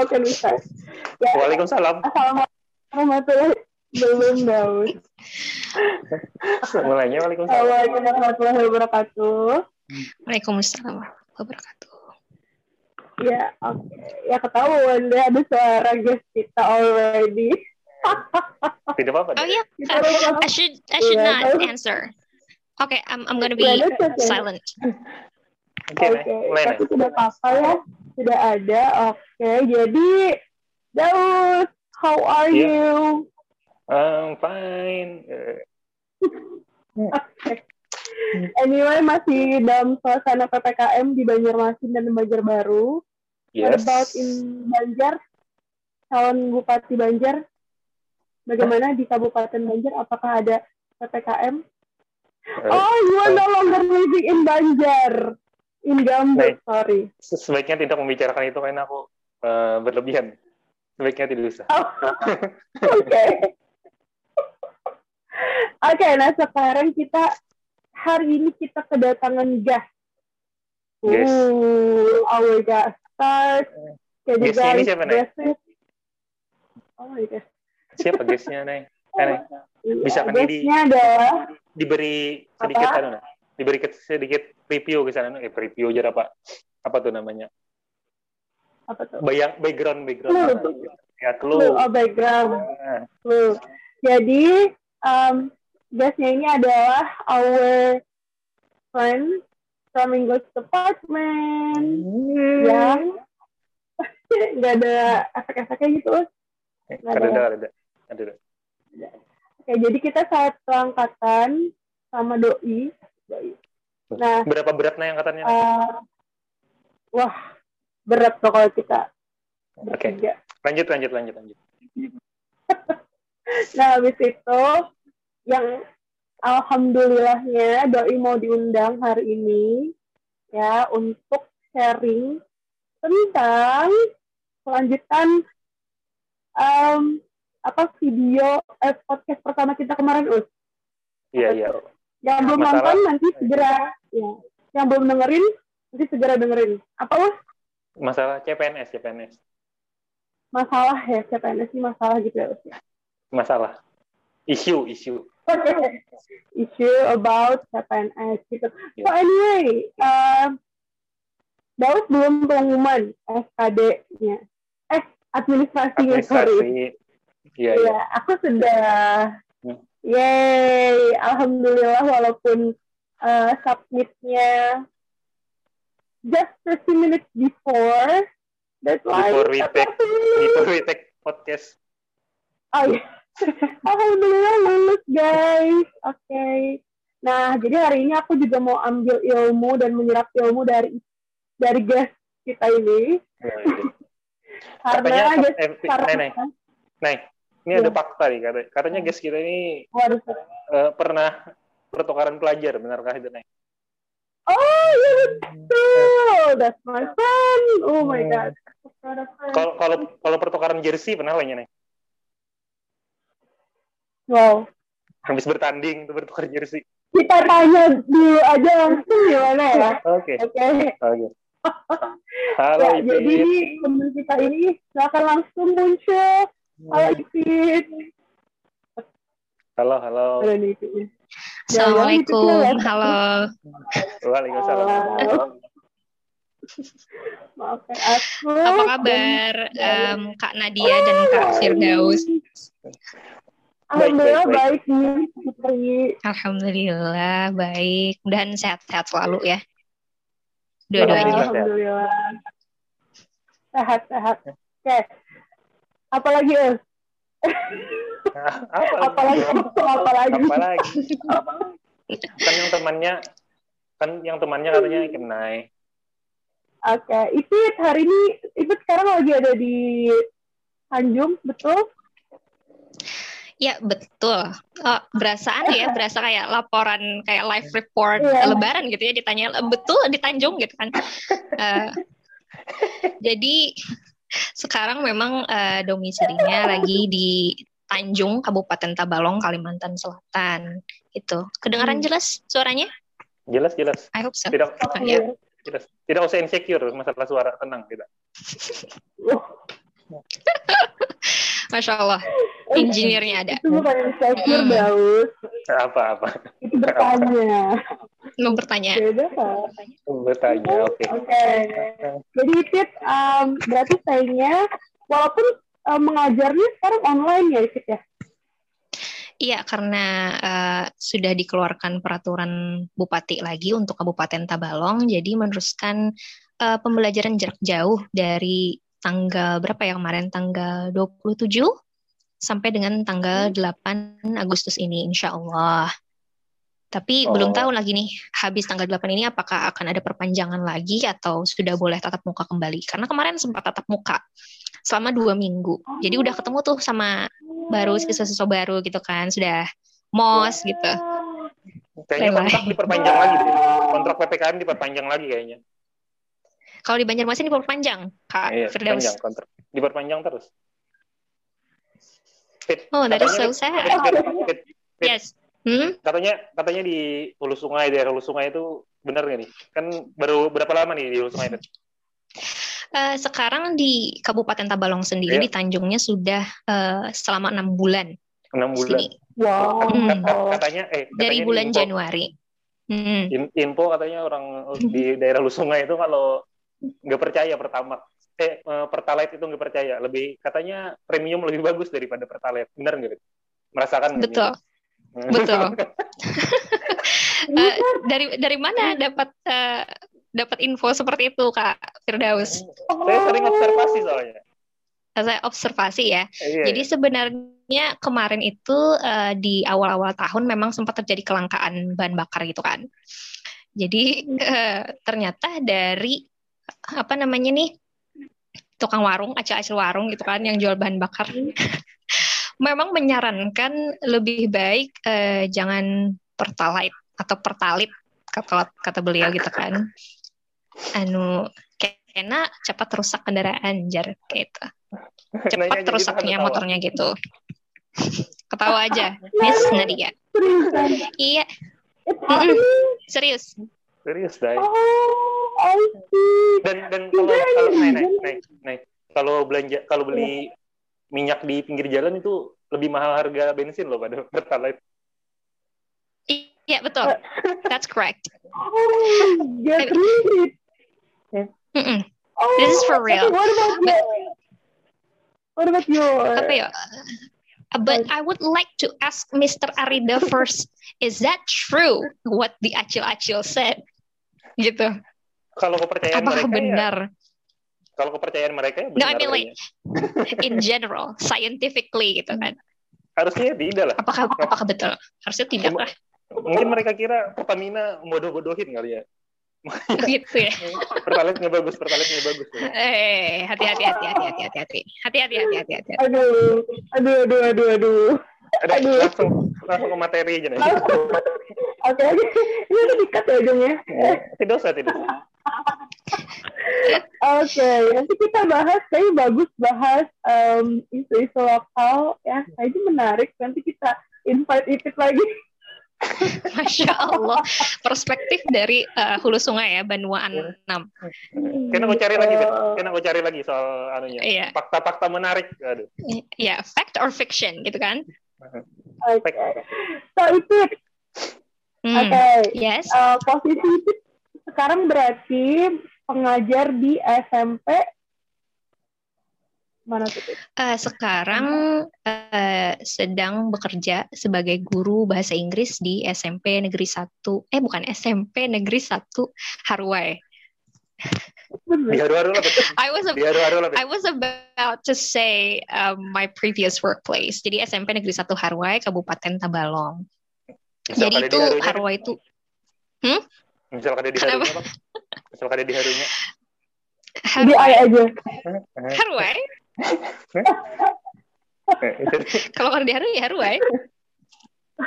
how can we start? Ya. Waalaikumsalam. Assalamualaikum warahmatullahi belum Daud. Mulainya Waalaikumsalam. Assalamualaikum warahmatullahi wabarakatuh. Waalaikumsalam warahmatullahi wabarakatuh. Ya, oke. Okay. Ya ketahuan deh ada suara guest kita already. Tidak apa-apa. Oh iya, yeah. I should I should yeah, not answer. Okay, I'm I'm gonna be okay. silent. Oke, okay, okay. tapi tidak apa-apa ya, sudah ada. Oke, okay. jadi Daud, how are yeah. you? I'm fine. okay. Anyway, masih dalam suasana PPKM di Banjarmasin dan Banjarbaru. Yes. What about in Banjar? Calon Bupati Banjar, bagaimana huh? di Kabupaten Banjar? Apakah ada PPKM? Uh, oh, you are no longer living in Banjar. In Gambut, sorry. Sebaiknya tidak membicarakan itu karena aku uh, berlebihan. Sebaiknya tidak usah. Oh. Oke. okay. Oke, okay, nah sekarang kita hari ini kita kedatangan gas. Yes. Ooh, our gas start. Jadi guys, ini siapa, nih? Oh my god. Siapa guysnya, Neng? Eh, Bisa kan di, adalah diberi sedikit apa? Anu, diberi sedikit review ke sana, eh review aja apa? Apa tuh namanya? Apa tuh? Bayang, background, background. Clue. Ya, clue. clue. Oh, background. Nah. Clue. Jadi, um, guestnya ini adalah our friend from English Department hmm. yang nggak ada efek-efeknya gitu. Nggak ada. Ada, ada, ada. ada. Oke, jadi kita saat angkatan sama doi. Nah, berapa beratnya angkatannya? Uh, wah, berat pokoknya kita. Oke. Okay. Lanjut, lanjut, lanjut, lanjut. nah, habis itu yang alhamdulillahnya doi mau diundang hari ini ya untuk sharing tentang kelanjutan um, apa video eh, podcast pertama kita kemarin us iya iya yang belum Masalah. nonton nanti segera ya yang belum dengerin nanti segera dengerin apa us masalah CPNS CPNS masalah ya CPNS ini masalah gitu ya us masalah isu isu issue about CPNS gitu. So anyway, uh, Daud belum pengumuman SKD-nya. Eh, administrasinya, Administrasi. sorry. Iya, ya, aku sudah. Yay, alhamdulillah walaupun uh, submitnya just 30 minutes before. That's before we take, before we take podcast. Oh iya. Yeah. Alhamdulillah lulus guys. Oke. Okay. Nah, jadi hari ini aku juga mau ambil ilmu dan menyerap ilmu dari dari guest kita ini. Ya, ya. Karena eh, karena, nih, ini ya. ada fakta nih. Katanya, katanya guest kita ini Waduh. uh, pernah pertukaran pelajar, benarkah itu nih? Oh iya betul, that's my friend. Oh my hmm. god. Kalau kalau kalau pertukaran jersey pernah lainnya nih? Wow. Habis bertanding tuh bertukar jersey. Kita tanya dulu aja langsung gimana ya. Oke. Oke. Oke. Halo ya, Jadi teman kita ini akan langsung muncul. Halo Ipin. Halo, halo. Halo Assalamualaikum. Halo. Waalaikumsalam. Maafkan aku. Apa kabar um, Kak Nadia dan Kak Firdaus? Alhamdulillah baik, baik, baik. Alhamdulillah baik dan sehat-sehat selalu ya. Dua-duanya. Alhamdulillah. Sehat-sehat. Oke. Apalagi ya? apalagi? apalagi? Apalagi? kan yang temannya kan yang temannya katanya kenai. Oke, okay. itu hari ini itu sekarang lagi ada di Tanjung, betul? Ya betul. Oh, berasaan ya, berasa kayak laporan kayak live report yeah. Lebaran gitu ya ditanya betul di Tanjung gitu kan. Uh, jadi sekarang memang uh, domisilinya lagi di Tanjung, Kabupaten Tabalong, Kalimantan Selatan. Gitu. Kedengaran hmm. jelas suaranya? Jelas jelas. I hope so. Tidak, oh, ya. Jelas. Tidak usah insecure masalah suara, tenang tidak. Masya Allah. Injinirnya ada. Itu bukan insecure, hmm. Daus. Apa-apa? Itu bertanya. Mau bertanya. Beda, Bertanya, oke. Okay. Oke. Okay. Jadi, Tit, um, berarti sayangnya, walaupun um, mengajarnya sekarang online ya, Tit ya? Iya, karena uh, sudah dikeluarkan peraturan bupati lagi untuk Kabupaten Tabalong, jadi meneruskan uh, pembelajaran jarak jauh dari tanggal berapa ya kemarin tanggal 27 sampai dengan tanggal 8 hmm. Agustus ini insya Allah. Tapi oh. belum tahu lagi nih habis tanggal 8 ini apakah akan ada perpanjangan lagi atau sudah boleh tatap muka kembali. Karena kemarin sempat tatap muka selama dua minggu. Jadi udah ketemu tuh sama baru siswa-siswa baru gitu kan, sudah mos gitu. Kayaknya kontrak diperpanjang lagi. Kontrak PPKM diperpanjang lagi kayaknya. Kalau di Banjarmasin diperpanjang, Kak iya, Firdaus. Diperpanjang, kontrak. diperpanjang terus. Fit, oh, dari so sad. yes. Hmm? Katanya katanya di hulu sungai, daerah hulu sungai itu benar nggak nih? Kan baru berapa lama nih di hulu sungai? Fit? Uh, sekarang di Kabupaten Tabalong sendiri yeah. di Tanjungnya sudah uh, selama enam bulan. Enam bulan. Sini. Wow. Hmm. Katanya, eh, katanya dari bulan info, Januari. Hmm. Info katanya orang di daerah Lusungai itu kalau nggak percaya pertama eh, eh pertalite itu nggak percaya lebih katanya premium lebih bagus daripada pertalite benar nggak merasakan betul betul uh, dari dari mana dapat uh, dapat info seperti itu Kak Firdaus? Saya sering observasi soalnya. Saya observasi ya. Iya. Jadi sebenarnya kemarin itu uh, di awal-awal tahun memang sempat terjadi kelangkaan bahan bakar gitu kan. Jadi uh, ternyata dari apa namanya nih tukang warung, acil-acil warung gitu kan yang jual bahan bakar. memang menyarankan lebih baik uh, jangan pertalite atau pertalit kata kata beliau gitu kan. Anu kena cepat rusak kendaraan jar gitu. Cepat gitu rusaknya gitu, motornya gitu. Ketawa aja Miss Nadia. Iya. Serius? Serius. Dai dan dan kalau kalau naik naik naik naik kalau belanja kalau beli minyak di pinggir jalan itu lebih mahal harga bensin loh pada pertalite Iya betul, that's correct. Oh, get. Oh, This is for real. What about your? What about your? Apa ya? Uh, but I would like to ask Mr. Arida first. Is that true what the acil-acil said? Gitu. Kalau kepercayaan Apakah mereka ya- benar? Ya, kalau kepercayaan mereka ya benar. No, I mean like in general, scientifically gitu kan. Harusnya tidak lah. Apakah apakah betul? Harusnya tidak lah. Mungkin mereka kira Pertamina bodoh-bodohin kali ya. gitu ya. pertalite nggak bagus, pertalite nggak bagus. Eh, hati-hati, hati-hati, hati-hati, hati-hati, hati-hati, hati-hati, hati. Aduh, aduh, aduh, aduh, aduh. Ada aduh. langsung langsung ke materi aja nih. Oke, oke. Ini udah dikat ya ujungnya. Tidak usah, tidak usah. Oke, nanti kita bahas, saya bagus bahas um, isu-isu lokal ya. Nah, itu menarik. Nanti kita invite Ipit lagi. Masya Allah, perspektif dari uh, hulu sungai ya, Banuaan 6. Kena aku cari lagi, Kena aku cari lagi soal anunya. Iya. Fakta-fakta menarik. Aduh. Iya, fact or fiction gitu kan? Okay. So itu, hmm. oke. Okay. Yes. Uh, posisi itu sekarang berarti pengajar di SMP Mana tuh? Uh, sekarang uh, sedang bekerja sebagai guru bahasa Inggris di SMP Negeri 1. Eh bukan SMP Negeri 1 Harway. I was about, I was about to say um, my previous workplace. Jadi SMP Negeri 1 Harway, Kabupaten Tabalong. Jadi itu Harway itu Hmm? Misal ada di Harunya, Misal ada di Harunya. Harway. aja. Harway. Kalau di Haru ya Haru ya.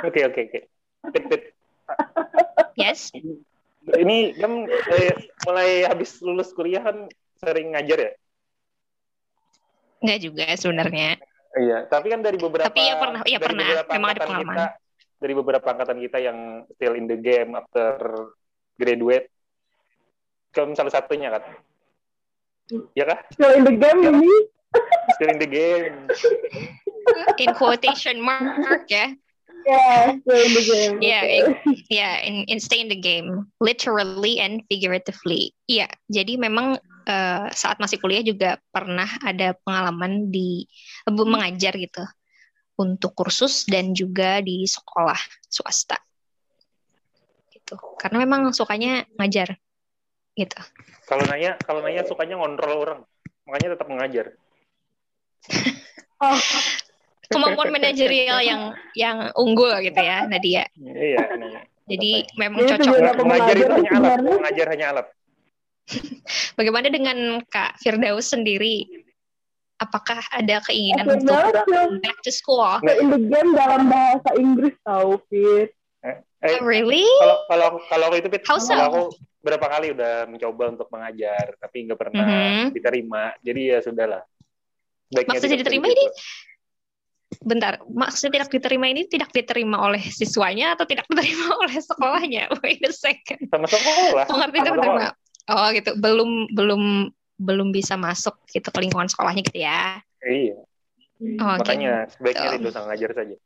Oke oke oke. Yes. Ini kan eh, mulai habis lulus kuliah kan sering ngajar ya? Enggak juga sebenarnya. Iya, tapi kan dari beberapa Tapi ya pernah, iya pernah. Memang ada pengalaman. Kita, dari beberapa angkatan kita yang still in the game after graduate, kamu salah satunya kan? Ya kah? Still in the game ini? still in the game. In quotation mark ya. Yeah, stay in the game. Yeah, Okay. in, yeah, in, in stay in the game, literally and figuratively. Iya, jadi memang eh, saat masih kuliah juga pernah ada pengalaman di eh, mengajar gitu untuk kursus dan juga di sekolah swasta. Gitu. Karena memang sukanya ngajar. Gitu. Kalau nanya, kalau nanya sukanya ngontrol orang, makanya tetap mengajar. Oh, Kemampuan manajerial yang yang unggul gitu ya, Nadia. Iya. Jadi memang cocok. Mengajar itu hanya alat, mengajar hanya alat. Bagaimana dengan Kak Firdaus sendiri? Apakah ada keinginan Oke, untuk banget. back to school? Stay in the game dalam bahasa Inggris tau, Fit. Eh, Oh, really? kalau kalau kalau aku itu Pit, How so? kalau aku berapa kali udah mencoba untuk mengajar tapi nggak pernah Mhm. diterima jadi ya sudahlah Baiknya Maksudnya tidak diterima ini Bentar, maksudnya tidak diterima ini tidak diterima oleh siswanya atau tidak diterima oleh sekolahnya? Wait a second. sama sekolah sama tidak diterima? Oh gitu, belum belum belum bisa masuk gitu ke lingkungan sekolahnya gitu ya. iya Oh, makanya sebaiknya gitu. itu sang ngajar saja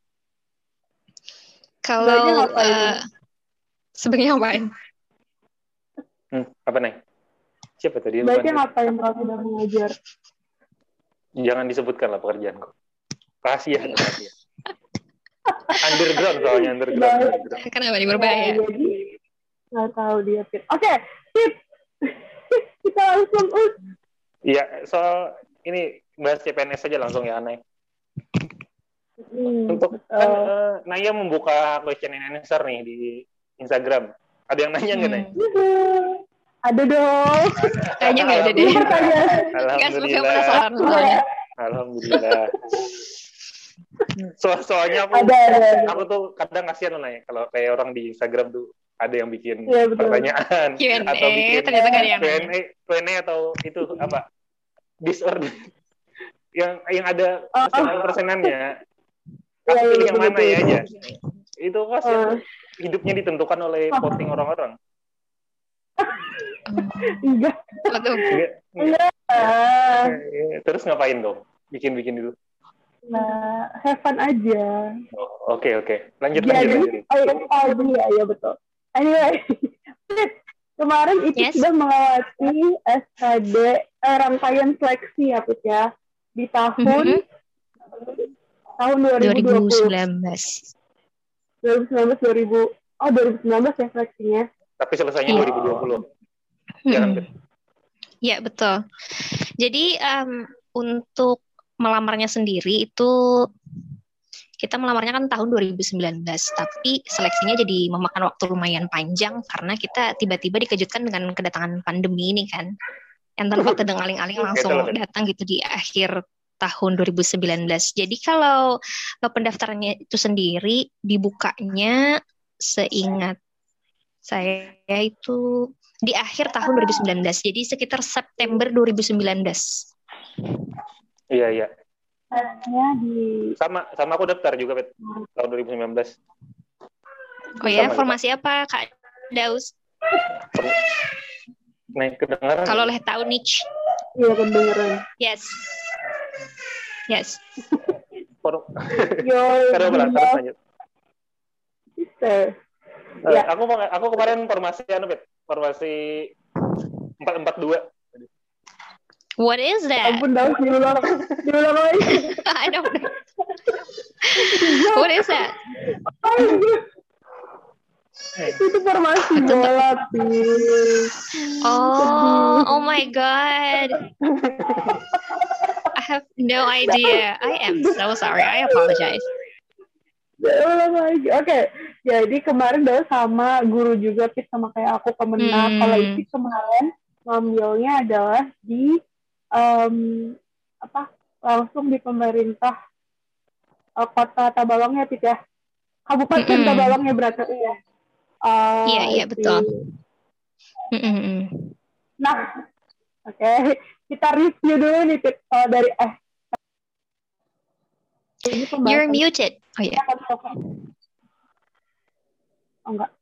Kalau ngapain? eh, sebaiknya ngapain? hmm, apa nih siapa tadi yang Baiknya ngapain kalau tidak mengajar? jangan disebutkan lah pekerjaanku rahasia rahasia underground soalnya underground, underground. Kenapa nih berbahaya? Jadi nggak tahu dia Fit. Oke, Fit. Kita langsung us. iya soal ini bahas CPNS saja langsung ya aneh Hmm, untuk kan, betul. eh, Naya membuka question and answer nih di Instagram ada yang nanya nggak Hmm. nih Yuhu. Ada dong. Kayaknya nggak ada deh. Alhamdulillah. penasaran soalnya. Alhamdulillah. So, soalnya aku, Ada, ada, ada. aku tuh kadang kasihan loh nanya kalau kayak orang di Instagram tuh ada yang bikin betul. pertanyaan Q&A, atau bikin ternyata ada yang. Q&A, Q&A atau itu apa disorder yang yang ada Oh, oh. persenan persenannya. Iya, Aku iya, pilih yang betul, mana ya aja. Itu kasihan Oh. hidupnya ditentukan oleh voting orang-orang. Enggak. Enggak. Ah, nggak- Terus ngapain dong? Bikin-bikin itu. Nah, have fun aja. Oh, Oke oke. Lanjut lanjut. Jadi, lanjut. iya, oh iya, iya betul. Anyway, kemarin itu Yes. sudah melewati SKD eh, rangkaian seleksi ya, Fit ya, di tahun Mhm. Tahun 2020. 2019. 2019 2000 oh 2019 ya seleksinya. Tapi selesainya Iya. 2020. Ya kan, Hmm. Bet? Ya betul. Jadi em, untuk melamarnya sendiri itu kita melamarnya kan tahun 2019, tapi seleksinya jadi memakan waktu lumayan panjang karena kita tiba-tiba dikejutkan dengan kedatangan pandemi ini kan. Yang tanpa terdengaling-aling langsung Betul, betul. datang gitu di akhir tahun 2019. Jadi kalau eh, pendaftarannya itu sendiri dibukanya seingat saya itu di akhir tahun 2019. Jadi sekitar September 2019. Iya iya. Di Sama sama aku daftar juga Bet tahun 2019. Oh ya, Sama, formasi apa Kak Daus? Nih kedengaran. Kalau boleh tahu niche. iya kedengeran. Yes. Yes. For- Yo, Terus terus lanjut. sister. Eh, Ya. aku mau- aku kemarin formasi anu Bet, formasi 442. What is that? Ampun Daus diulang, diulang lagi. I don't know. What is that? Itu formasi bola, Pis. Oh, oh my god. Have no idea. I am so sorry. I apologize. Lagi. Oke, jadi kemarin Daus sama guru juga, Pis sama kayak aku kemenang. Hmm. Kalau itu kemarin ngambilnya adalah di em, apa langsung di pemerintah eh, kota Tabalong ya, Pis ya. Kabupaten Mm-mm. Tabalong ya berarti ya. Eh, Iya, iya, betul. Mm-mm. Nah, oke, kita review dulu nih Pit eh, dari eh. Ini You're muted. Oh ya. Oh enggak.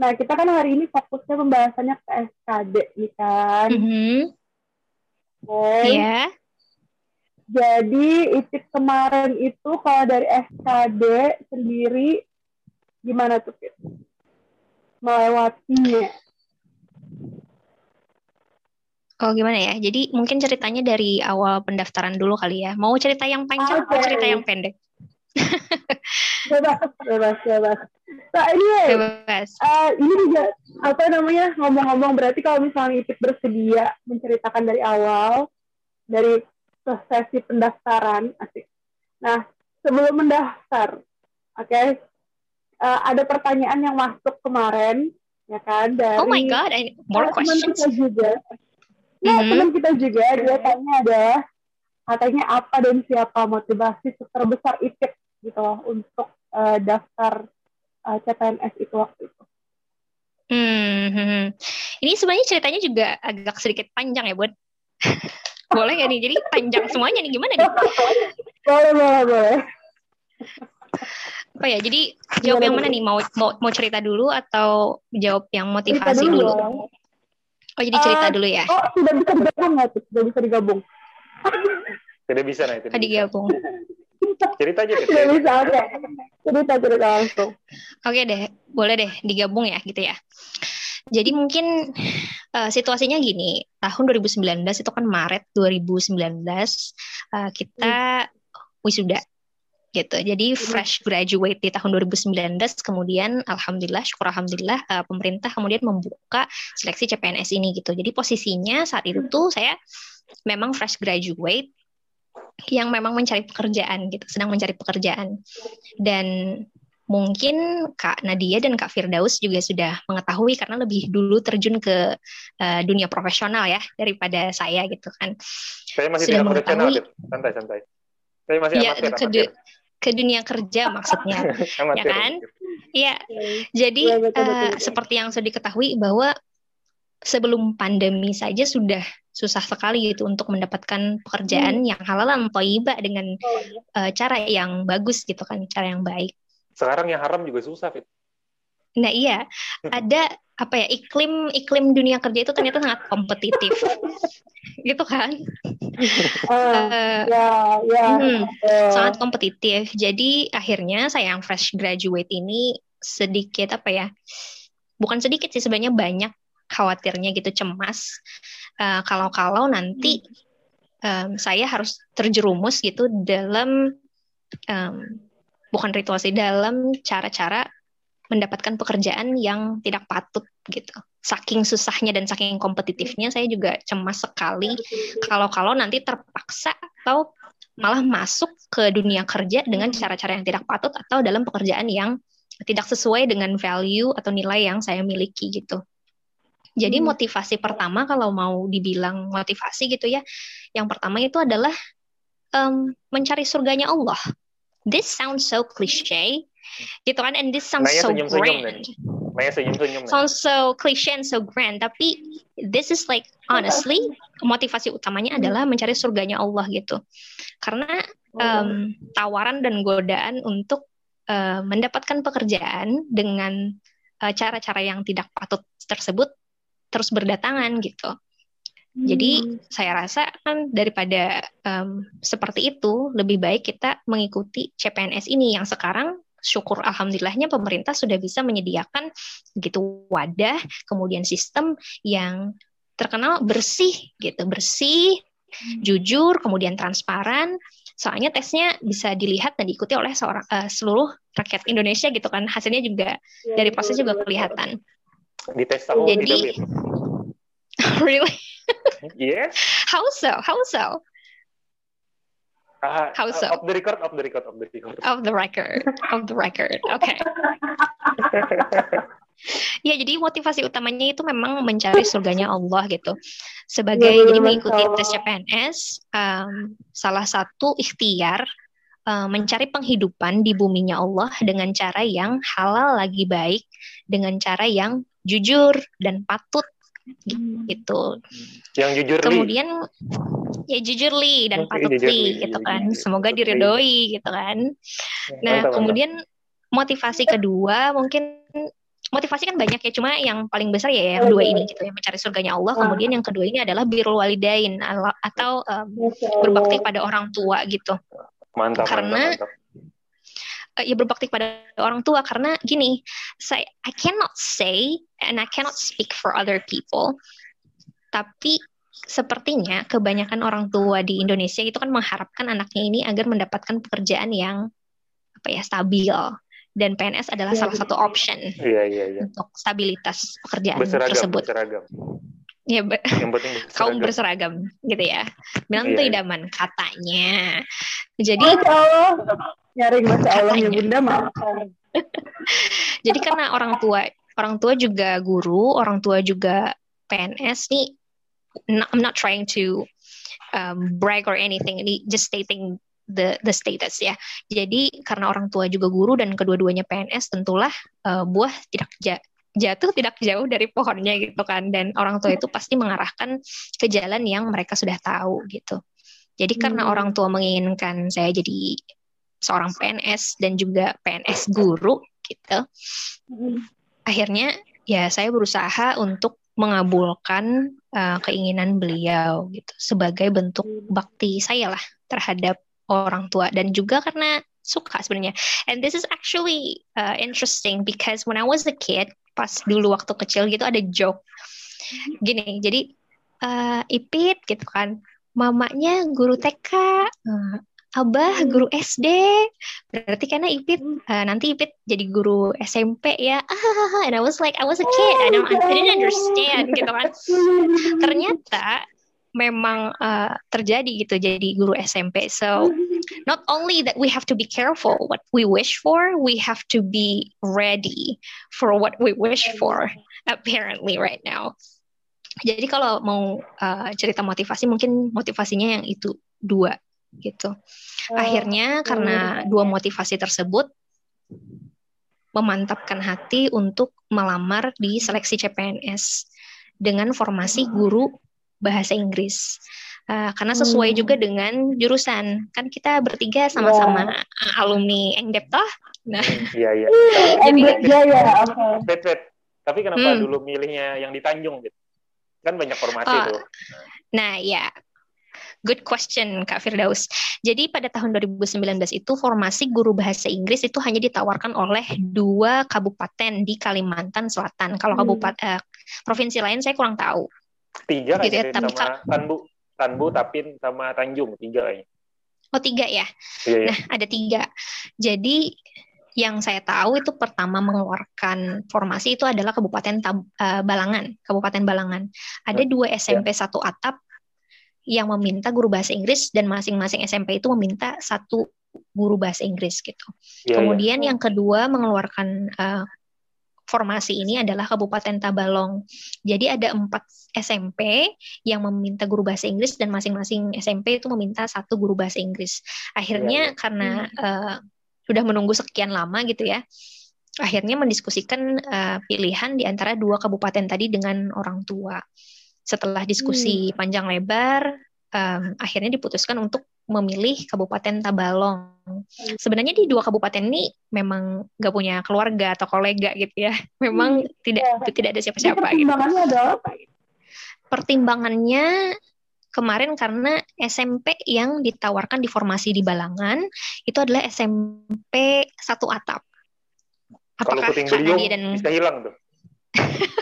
Nah, kita kan hari ini fokusnya pembahasannya ke SKD nih kan. Mhm. Oke. Iya. Jadi Icip kemarin itu kalau dari SKD sendiri gimana tuh Fit? Melewatinya. Oh gimana ya? Jadi mungkin ceritanya dari awal pendaftaran dulu kali ya. Mau cerita yang panjang okay. atau cerita yang pendek? bebas, bebas, bebas. Nah ini bebas. Uh, ini juga apa namanya ngomong-ngomong berarti kalau misalnya Ipit bersedia menceritakan dari awal dari sesi pendaftaran, asik. Nah sebelum mendaftar, oke, okay, uh, ada pertanyaan yang masuk kemarin, ya kan dari. Oh my god, I, more questions. Juga Nah, mm-hmm. teman kita juga dia tanya ada katanya apa dan siapa motivasi terbesar IPIT gitu loh untuk uh, daftar uh, eh, CPNS itu waktu itu. Hmm, ini sebenarnya ceritanya juga agak sedikit panjang ya, Bud. boleh ya nih? Jadi panjang semuanya nih, gimana nih? boleh, boleh, boleh. Apa ya? Jadi jawab yang mana nih? Mau mau mau cerita dulu atau jawab yang motivasi dulu? dulu? Oh jadi cerita uh, dulu ya? Oh sudah bisa digabung nggak tuh? Sudah bisa digabung? Tidak bisa nah itu. Oh, digabung. cerita aja deh. Tidak bisa oke. Cerita cerita langsung. Oke okay deh, boleh deh digabung ya gitu ya. Jadi mungkin uh, situasinya gini, tahun 2019 itu kan Maret 2019 uh, kita hmm. wisuda gitu. Jadi fresh graduate di tahun 2019 kemudian alhamdulillah syukur alhamdulillah uh, pemerintah kemudian membuka seleksi CPNS ini gitu. Jadi posisinya saat itu tuh saya memang fresh graduate yang memang mencari pekerjaan gitu, sedang mencari pekerjaan. Dan mungkin Kak Nadia dan Kak Firdaus juga sudah mengetahui karena lebih dulu terjun ke uh, dunia profesional ya daripada saya gitu kan. Saya masih sudah profesional, santai-santai. Saya masih ya, amatir, amatir ke dunia kerja maksudnya, ya kan? Iya. Jadi uh, seperti yang sudah diketahui bahwa sebelum pandemi saja sudah susah sekali gitu untuk mendapatkan pekerjaan hmm. yang halal dan toibah dengan uh, cara yang bagus gitu kan, cara yang baik. Sekarang yang haram juga susah, Fit. Nah iya, ada apa ya iklim iklim dunia kerja itu ternyata sangat kompetitif, gitu kan? Uh, ya, ya, hmm, uh. sangat kompetitif. Jadi akhirnya saya yang fresh graduate ini sedikit apa ya? Bukan sedikit sih sebenarnya banyak khawatirnya gitu cemas uh, kalau-kalau nanti um, saya harus terjerumus gitu dalam um, bukan ritual sih dalam cara-cara mendapatkan pekerjaan yang tidak patut gitu. Saking susahnya dan saking kompetitifnya saya juga cemas sekali kalau-kalau nanti terpaksa atau malah masuk ke dunia kerja dengan cara-cara yang tidak patut atau dalam pekerjaan yang tidak sesuai dengan value atau nilai yang saya miliki gitu. Jadi hmm. motivasi pertama kalau mau dibilang motivasi gitu ya, yang pertama itu adalah um, mencari surganya Allah. This sounds so cliche, gitu kan? And this sounds Naya so senyum grand. Naya senyum-senyum sounds so cliche and so grand. Tapi this is like honestly motivasi utamanya adalah mencari surganya Allah gitu. Karena um, tawaran dan godaan untuk uh, mendapatkan pekerjaan dengan uh, cara-cara uh, yang tidak patut tersebut terus berdatangan gitu. Jadi hmm. saya rasa kan daripada um, seperti itu lebih baik kita mengikuti CPNS ini yang sekarang syukur alhamdulillahnya pemerintah sudah bisa menyediakan gitu wadah, kemudian sistem yang terkenal bersih gitu, bersih, hmm. jujur, kemudian transparan. Soalnya tesnya bisa dilihat dan diikuti oleh seorang uh, seluruh rakyat Indonesia gitu kan. Hasilnya juga ya, dari proses juga kelihatan. Di tes tahu Jadi, really? yes. How so? How so? Uh, How so? Of the record, of the record, of the record. Of the record, of the record. Oke. Okay. ya, jadi motivasi utamanya itu memang mencari surganya Allah gitu. Sebagai ya, jadi mengikuti tes CPNS, um, salah satu ikhtiar uh, mencari penghidupan di buminya Allah dengan cara yang halal lagi baik, dengan cara yang jujur dan patut gitu. Yang jujur Kemudian ya jujur li dan patut li gitu kan. Semoga diridoi gitu kan. Nah, kemudian motivasi kedua mungkin motivasi kan banyak ya cuma yang paling besar ya yang dua ini gitu ya mencari surganya Allah. Kemudian yang kedua ini adalah birrul walidain atau um, berbakti pada orang tua gitu. Mantap karena mantap, mantap uh, ya berbakti pada orang tua karena gini saya I cannot say and I cannot speak for other people tapi sepertinya kebanyakan orang tua di Indonesia itu kan mengharapkan anaknya ini agar mendapatkan pekerjaan yang apa ya stabil dan PNS adalah ya, salah satu option ya, ya, ya. untuk stabilitas pekerjaan berseragam, tersebut. Berseragam. Ya, yang penting berseragam. kaum berseragam gitu ya. Bilang itu idaman katanya. Jadi Allah nyaring masa Allah ya Bunda mah. Jadi karena orang tua orang tua juga guru, orang tua juga PNS nih I'm not trying to um, brag or anything, ini just stating the the status ya. Jadi karena orang tua juga guru dan kedua-duanya PNS, tentulah uh, buah tidak ja, jatuh tidak jauh dari pohonnya gitu kan. Dan orang tua itu pasti mengarahkan ke jalan yang mereka sudah tahu gitu. Jadi karena hmm. orang tua menginginkan saya jadi seorang PNS dan juga PNS guru gitu. Hmm. Akhirnya ya saya berusaha untuk mengabulkan uh, keinginan beliau gitu sebagai bentuk bakti saya lah terhadap orang tua dan juga karena suka sebenarnya. And this is actually uh, interesting because when I was a kid, pas dulu waktu kecil gitu ada joke gini. Jadi uh, Ipit gitu kan, mamanya guru TK, uh, Abah hmm. guru SD, berarti karena Ipit uh, nanti Ipit jadi guru SMP ya. Ah, and I was like I was a kid, I don't I didn't understand gitu kan. Ternyata memang uh, terjadi gitu jadi guru SMP. So not only that we have to be careful what we wish for, we have to be ready for what we wish for apparently right now. Jadi kalau mau uh, cerita motivasi mungkin motivasinya yang itu dua gitu. Oh, Akhirnya karena dua motivasi tersebut memantapkan hati untuk melamar di seleksi CPNS dengan formasi guru bahasa Inggris. Uh, karena sesuai hmm. juga dengan jurusan. Kan kita bertiga sama-sama yeah. alumni Engdep toh. Nah, iya iya. Engdep ya ya. Tapi kenapa hmm. dulu milihnya yang di Tanjung gitu? Kan banyak formasi uh, tuh. Nah, ya Good question, Kak Firdaus. Jadi pada tahun 2019 itu formasi guru bahasa Inggris itu hanya ditawarkan oleh dua kabupaten di Kalimantan Selatan. Kalau hmm. kabupaten uh, provinsi lain saya kurang tahu. Tiga gitu ya, sama Tanbu, Tanbu, Tapin, sama Tanjung tiga kayaknya. Oh tiga ya. Iya, iya. Nah ada tiga. Jadi yang saya tahu itu pertama mengeluarkan formasi itu adalah Kabupaten Tab, uh, Balangan, Kabupaten Balangan. Ada dua SMP ya. satu atap yang meminta guru bahasa Inggris dan masing-masing SMP itu meminta satu guru bahasa Inggris gitu. Yeah, iya. Kemudian yeah. yang kedua mengeluarkan uh, formasi ini adalah Kabupaten Tabalong. Jadi ada empat SMP yang meminta guru bahasa Inggris dan masing-masing SMP itu meminta satu guru bahasa Inggris. Akhirnya yeah, yeah. karena uh, sudah menunggu sekian lama gitu ya, akhirnya mendiskusikan uh, pilihan di antara dua kabupaten tadi dengan orang tua setelah diskusi hmm. panjang lebar um, akhirnya diputuskan untuk memilih Kabupaten Tabalong. Hmm. Sebenarnya di dua kabupaten ini memang gak punya keluarga atau kolega gitu ya. Memang hmm. tidak ya. tidak ada siapa-siapa. Gitu. Pertimbangannya gitu. adalah apa? Pertimbangannya kemarin karena SMP yang ditawarkan di formasi di Balangan itu adalah SMP satu atap. Apakah Kalau karena dia dan bisa hilang tuh.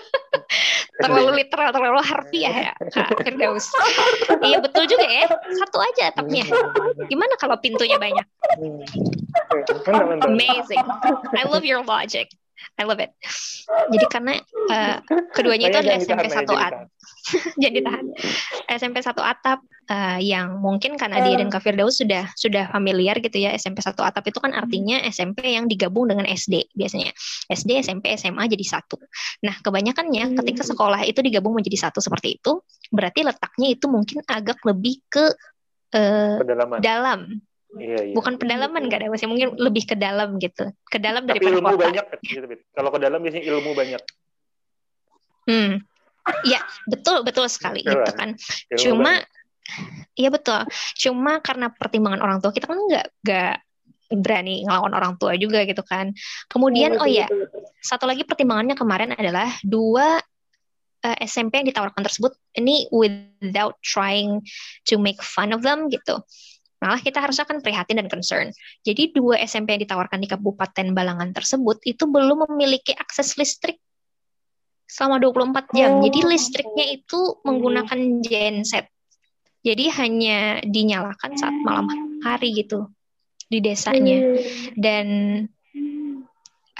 terlalu literal, terlalu harfiah ya, Kak Firdaus. iya betul juga ya, satu aja atapnya. Gimana kalau pintunya banyak? Amazing. I love your logic. I love it. Jadi karena uh, keduanya itu adalah SMP satu atap. Jadi tahan. SMP satu atap uh, yang mungkin karena dia dan eh. Kafir Daus sudah sudah familiar gitu ya SMP satu atap itu kan artinya SMP yang digabung dengan SD biasanya. SD, SMP, SMA jadi satu. Nah, kebanyakannya ketika hmm. sekolah itu digabung menjadi satu seperti itu, berarti letaknya itu mungkin agak lebih ke uh, dalam Iya, iya. Bukan pedalaman gak ada masih mungkin lebih ke dalam gitu. Ke dalam daripada ilmu kota. banyak gitu, Kalau ke dalam biasanya ilmu banyak. Hmm. Ya, betul betul sekali gitu kan. Ilmu Cuma Iya betul. Cuma karena pertimbangan orang tua kita kan nggak nggak berani ngelawan orang tua juga gitu kan. Kemudian oh, oh ya, satu lagi pertimbangannya kemarin adalah dua uh, eh, SMP yang ditawarkan tersebut ini without trying to make fun of them gitu. Malah kita harusnya kan prihatin dan concern. Jadi dua SMP yang ditawarkan di Kabupaten Balangan tersebut itu belum memiliki akses listrik selama 24 jam. Oh. Jadi listriknya itu menggunakan genset. Jadi hanya dinyalakan saat malam hari gitu di desanya. Dan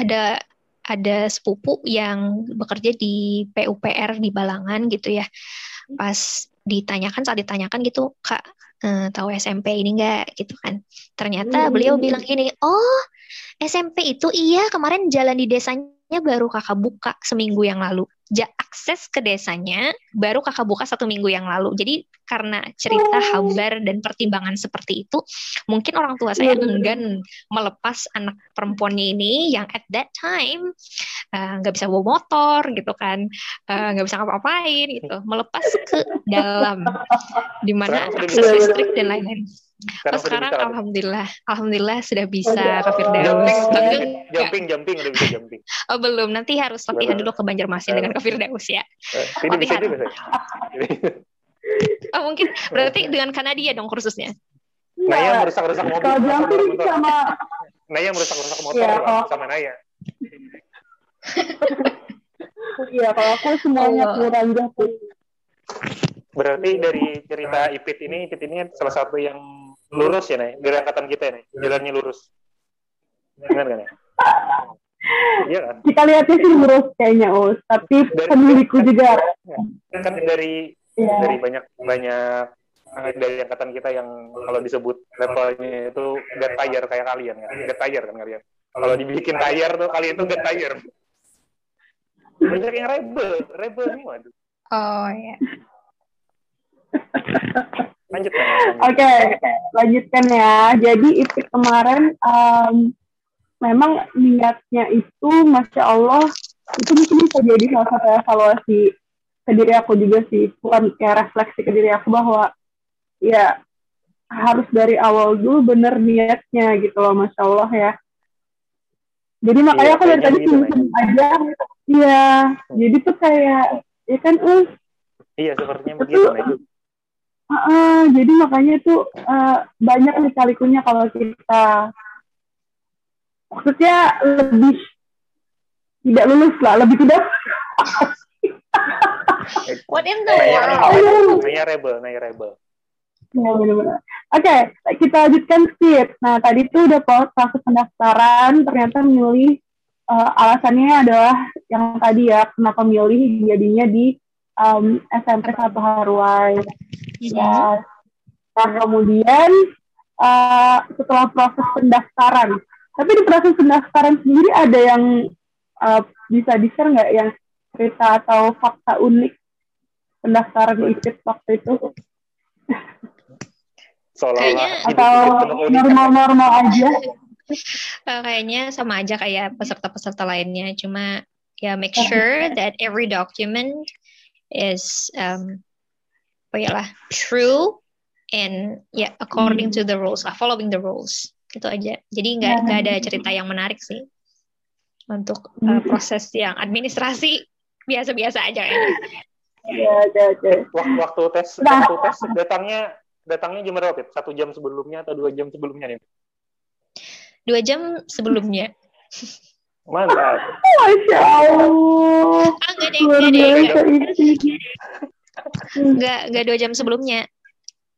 ada ada sepupu yang bekerja di PUPR di Balangan gitu ya. Pas ditanyakan saat ditanyakan gitu, Kak, eh, tahu SMP ini enggak gitu kan. Ternyata beliau bilang gini, "Oh, SMP itu iya kemarin jalan di desanya baru kakak buka seminggu yang lalu ja, akses ke desanya baru kakak buka satu minggu yang lalu. Jadi karena cerita habar dan pertimbangan seperti itu, mungkin orang tua saya enggan melepas anak perempuannya ini yang at that time eh, nggak uh, bisa bawa motor gitu kan, eh, nggak uh, bisa ngapa-ngapain gitu, melepas ke dalam di mana akses listrik dan lain-lain. Sekarang, oh, sekarang alhamdulillah, alhamdulillah sudah bisa oh, Kak Firdaus. Jumping, jumping, jumping, udah bisa jumping. Oh belum, nanti harus latihan dulu ke Banjarmasin dengan Kak Firdaus ya. Ini bisa juga. oh mungkin berarti dengan Kanadia dong kursusnya. Naya merusak-rusak motor. Kalau jumping sama Naya merusak-rusak motor ya, sama Naya. Iya, kalau aku semuanya oh. kurang jumping. Berarti dari cerita Ipit ini, Ipit ini salah satu yang lurus ya nih dari angkatan kita nih jalannya lurus benar kan ya Iya kan? Kita lihatnya sih lurus kayaknya Us, tapi pemilikku juga. Kan dari ya. dari banyak banyak dari angkatan kita yang kalau disebut levelnya itu get tire kayak kalian kan, get tire kan kalian. Kalau dibikin tire tuh kalian itu get tire. Banyak yang rebel, rebel semua tuh. Oh ya. Lanjut. Oke, okay, lanjutkan ya. Jadi itu kemarin um, memang niatnya itu, masya Allah, itu mungkin bisa jadi salah satu evaluasi ke diri aku juga sih, bukan kayak refleksi ke diri aku bahwa ya harus dari awal dulu bener niatnya gitu loh, masya Allah ya. Jadi makanya iya, aku dari tadi gitu, aja, iya. Jadi tuh kayak, ya kan, uh, Iya, sepertinya begitu. Itu, Uh, jadi makanya itu uh, banyak nih kalikunya kalau kita maksudnya lebih tidak lulus lah, lebih tidak. What in the world? Naya rebel, Naya rebel. Ya, benar-benar. Oke, okay, kita lanjutkan skip. Nah, tadi itu udah proses pendaftaran, ternyata milih uh, alasannya adalah yang tadi ya, kenapa milih jadinya di um, SMP Satu Harwai. Ya. Nah, kemudian uh, setelah proses pendaftaran, tapi di proses pendaftaran sendiri ada yang uh, bisa di-share nggak yang cerita atau fakta unik pendaftaran di IPIT waktu itu? Kayaknya atau normal-normal aja? Uh, kayaknya sama aja kayak peserta-peserta lainnya, cuma ya make sure that every document is um, oh ya lah true and ya yeah, according hmm. to the rules lah following the rules itu aja jadi nggak nggak ada cerita yang menarik sih untuk uh, proses yang administrasi biasa-biasa aja. Ya, ya, ya. Waktu, waktu tes nah. waktu tes datangnya datangnya jam berapa? Satu jam sebelumnya atau dua jam sebelumnya nih? Dua jam sebelumnya. Mantap. Masya Allah. Ah, enggak deh, enggak deh. Enggak, enggak dua jam sebelumnya.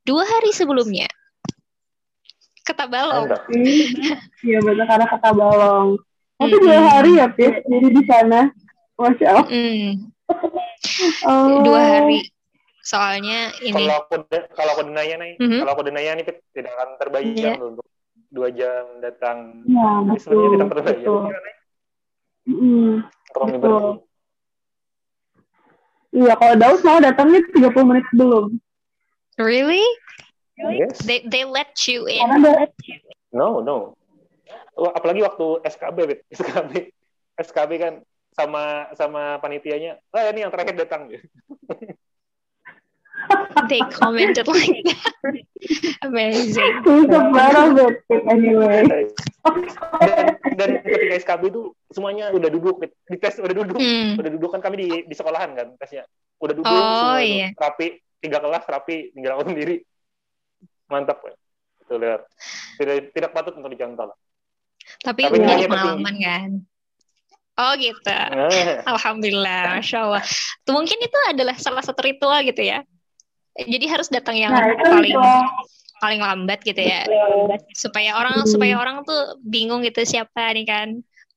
Dua hari sebelumnya. Kata balong. Iya betul karena kata balong. Tapi dua hari ya, Pis. Jadi di sana. Masya Allah. Mm. oh. Dua hari. Soalnya ini. Kalau aku kalau aku denaya nih, mm -hmm. kalau aku denaya nih tidak akan terbayang yeah. untuk dua jam datang. Ya, betul. tidak terbayang. Betul. Mm, betul. Iya, kalau Daus mau datangnya 30 menit sebelum. Really? Yes. They they let you in. No, no. Apalagi waktu SKB, Bet. SKB. SKB kan sama sama panitianya, ah ini yang terakhir datang. They commented like that. Amazing. He's a part of it anyway. dan, dan ketika SKB itu semuanya udah duduk di tes udah duduk hmm. udah duduk kan kami di di sekolahan kan tesnya udah duduk oh, semua iya. itu rapi tiga kelas rapi tinggal aku sendiri mantap ya itu lihat tidak tidak patut untuk dicontoh tapi, tapi punya pengalaman kan Oh gitu. Eh. Alhamdulillah, masya Allah. Tuh, mungkin itu adalah salah satu ritual gitu ya. Jadi harus datang yang nah, paling paling lambat gitu ya, supaya orang supaya orang tuh bingung gitu siapa nih kan.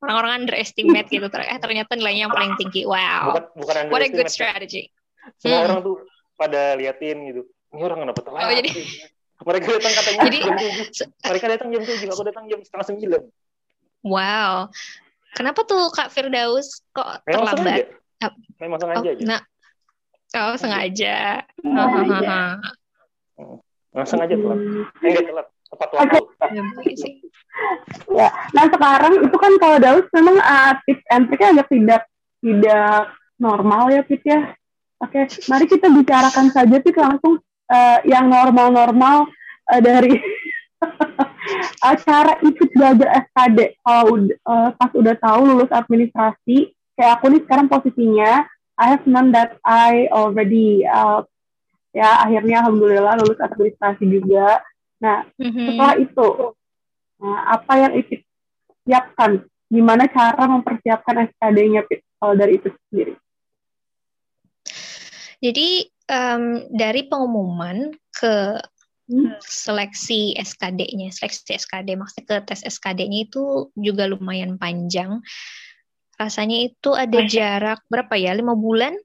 Orang-orang underestimate gitu. Eh ternyata nilainya yang paling tinggi. Wow. Bukan, bukan What a good strategy. Semua hmm. orang tuh pada liatin gitu. Ini orang kenapa telat? Oh, jadi... Mereka datang katanya jadi, jam tujuh. Mereka datang jam tujuh. Aku datang jam setengah sembilan. Wow. Kenapa tuh Kak Firdaus kok Memang terlambat? Sengaja. Memang sengaja oh, aja. Nah, oh sengaja. Nah, sengaja telat. Enggak telat. Tepat waktu. ya, nah sekarang itu kan kalau Daus memang uh, tips and triknya agak tidak tidak normal ya Pit ya. Oke, mari kita bicarakan saja Pit langsung uh, yang normal-normal uh, dari acara ikut belajar SKD kalau uh, pas udah tahu lulus administrasi kayak aku nih sekarang posisinya I have known that I already uh, ya akhirnya alhamdulillah lulus administrasi juga nah mm-hmm. setelah itu nah, apa yang ikut siapkan gimana cara mempersiapkan SKD-nya kalau dari itu sendiri jadi um, dari pengumuman ke Hmm. seleksi SKD-nya, seleksi SKD maksudnya ke tes SKD-nya itu juga lumayan panjang. Rasanya itu ada jarak berapa ya? Lima bulan?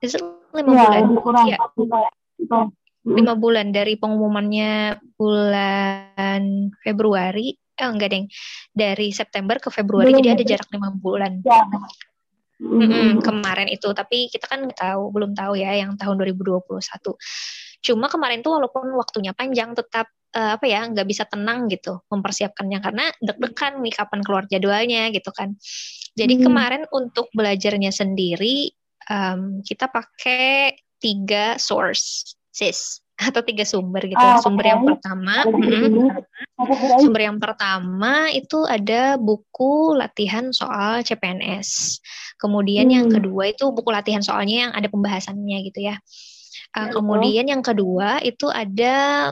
Is lima ya, bulan? Ya. Lima bulan dari pengumumannya bulan Februari. Eh enggak deng, dari September ke Februari Belum. jadi ada jarak lima bulan. Ya. Mm -hmm, kemarin itu, tapi kita kan nggak tahu, belum tahu ya yang tahun 2021. Cuma kemarin tuh walaupun waktunya panjang tetap uh, apa ya nggak bisa tenang gitu mempersiapkannya karena deg-degan nih kapan keluar jadwalnya gitu kan. Jadi hmm. kemarin untuk belajarnya sendiri um, kita pakai tiga sources atau tiga sumber gitu. Oh, sumber yang pertama, mm, sumber yang pertama itu ada buku latihan soal CPNS. Kemudian hmm. yang kedua itu buku latihan soalnya yang ada pembahasannya gitu ya. Uh, kemudian yang kedua itu ada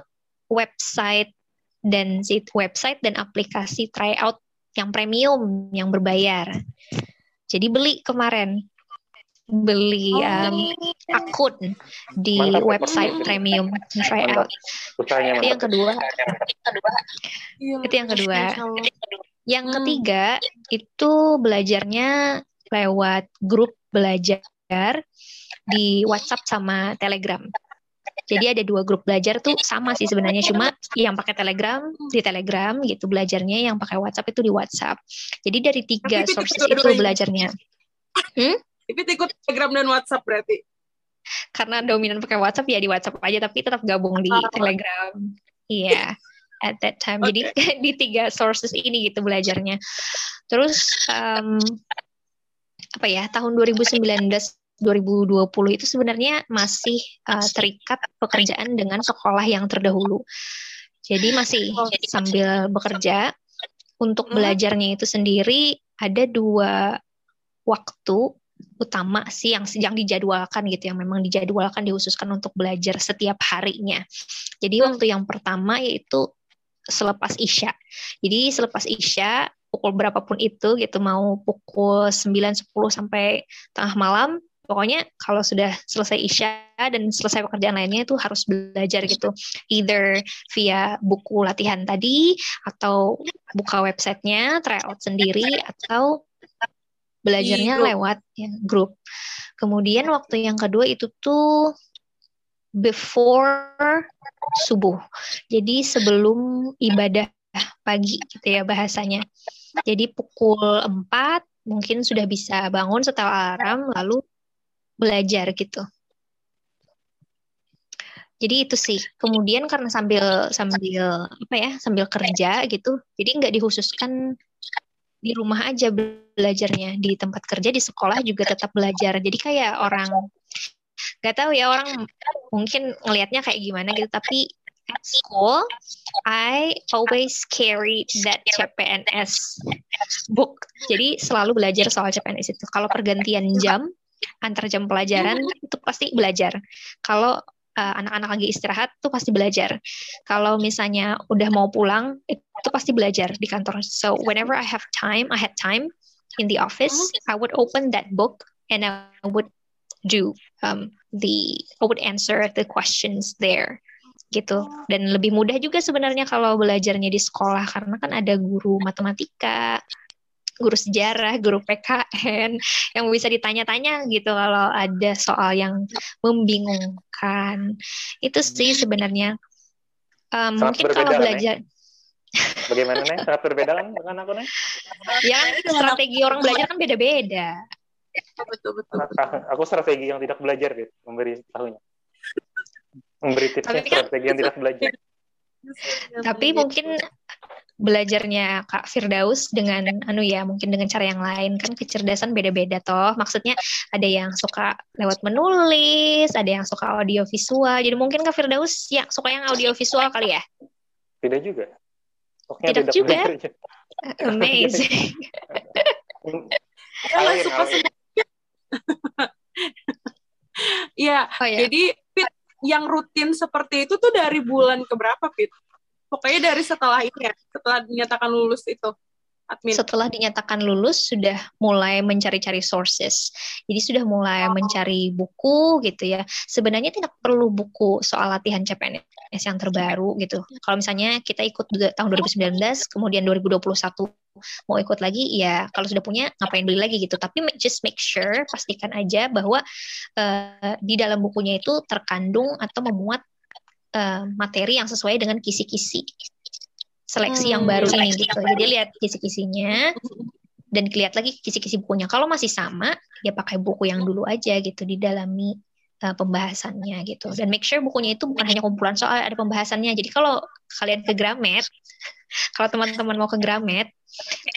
website dan sit website dan aplikasi tryout yang premium yang berbayar. Jadi beli kemarin beli um, akun di mantap, website mantap. premium tryout. Itu yang kedua. Itu yang kedua. Yang hmm. ketiga itu belajarnya lewat grup belajar di WhatsApp sama Telegram. Jadi ada dua grup belajar tuh sama sih sebenarnya cuma yang pakai Telegram di Telegram gitu belajarnya yang pakai WhatsApp itu di WhatsApp. Jadi dari tiga Tapi sources itu belajarnya. Hmm? Tapi ikut Telegram dan WhatsApp berarti. Karena dominan pakai WhatsApp ya di WhatsApp aja tapi tetap gabung di oh. Telegram. Iya. Yeah at that time. Okay. Jadi di tiga sources ini gitu belajarnya. Terus um, apa ya tahun 2019 2020 itu sebenarnya masih uh, terikat pekerjaan dengan sekolah yang terdahulu. Jadi masih oh, sambil bekerja untuk hmm. belajarnya itu sendiri ada dua waktu utama sih yang sedang dijadwalkan gitu yang memang dijadwalkan dihususkan untuk belajar setiap harinya. Jadi hmm. waktu yang pertama yaitu selepas Isya. Jadi selepas Isya pukul berapapun itu gitu mau pukul 9 10 sampai tengah malam pokoknya kalau sudah selesai isya dan selesai pekerjaan lainnya itu harus belajar gitu. Either via buku latihan tadi atau buka websitenya tryout sendiri atau belajarnya lewat ya, grup kemudian waktu yang kedua itu tuh before subuh. Jadi sebelum ibadah pagi gitu ya bahasanya. Jadi pukul 4 mungkin sudah bisa bangun setelah alarm lalu belajar gitu. Jadi itu sih. Kemudian karena sambil sambil apa ya, sambil kerja gitu, jadi nggak dikhususkan di rumah aja belajarnya di tempat kerja di sekolah juga tetap belajar. Jadi kayak orang nggak tahu ya orang mungkin ngelihatnya kayak gimana gitu, tapi at school I always carry that CPNS book. Jadi selalu belajar soal CPNS itu. Kalau pergantian jam antar jam pelajaran itu pasti belajar. Kalau uh, anak-anak lagi istirahat tuh pasti belajar. Kalau misalnya udah mau pulang itu pasti belajar di kantor. So whenever I have time, I had time in the office, I would open that book and I would do um, the I would answer the questions there gitu dan lebih mudah juga sebenarnya kalau belajarnya di sekolah karena kan ada guru matematika guru sejarah, guru PKN yang bisa ditanya-tanya gitu kalau ada soal yang membingungkan. Itu sih sebenarnya um, mungkin kalau belajar nih. Bagaimana nih? Sangat berbeda kan dengan aku nih? Ya kan strategi orang belajar kan beda-beda. Betul betul. Aku strategi yang tidak belajar gitu, memberi tahunya. Memberi tipsnya kan, strategi yang tidak belajar. Tapi mungkin belajarnya Kak Firdaus dengan anu ya mungkin dengan cara yang lain. Kan kecerdasan beda-beda toh. Maksudnya ada yang suka lewat menulis ada yang suka audio visual jadi mungkin Kak Firdaus ya suka yang audio visual kali ya? Tidak juga. Pokoknya tidak, tidak juga? amazing. Ya, suka ya, oh, ya, jadi Pit, yang rutin seperti itu tuh dari bulan keberapa, Pit? Pokoknya dari setelah ini ya, setelah dinyatakan lulus itu. Admin. Setelah dinyatakan lulus sudah mulai mencari-cari sources. Jadi sudah mulai oh. mencari buku gitu ya. Sebenarnya tidak perlu buku soal latihan CPNS yang terbaru gitu. Kalau misalnya kita ikut tahun 2019, kemudian 2021 mau ikut lagi ya kalau sudah punya ngapain beli lagi gitu tapi just make sure pastikan aja bahwa uh, di dalam bukunya itu terkandung atau memuat uh, materi yang sesuai dengan kisi-kisi seleksi hmm, yang baru ini gitu. Jadi lihat kisi-kisinya dan lihat lagi kisi-kisi bukunya. Kalau masih sama, ya pakai buku yang dulu aja gitu didalami uh, pembahasannya gitu. Dan make sure bukunya itu bukan hanya kumpulan soal, ada pembahasannya. Jadi kalau kalian ke Gramet, kalau teman-teman mau ke Gramet,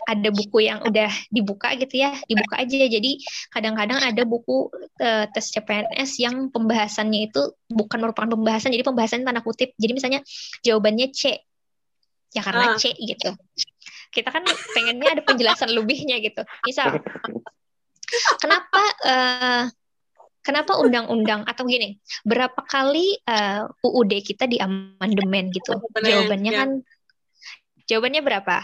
ada buku yang udah dibuka gitu ya, dibuka aja. Jadi kadang-kadang ada buku uh, tes CPNS yang pembahasannya itu bukan merupakan pembahasan, jadi pembahasannya tanda kutip. Jadi misalnya jawabannya C, ya karena uh. C gitu. Kita kan pengennya ada penjelasan lebihnya gitu. Misal, kenapa uh, kenapa undang-undang atau gini, berapa kali uh, UUD kita di amandemen gitu? Jawabannya ya. kan jawabannya berapa?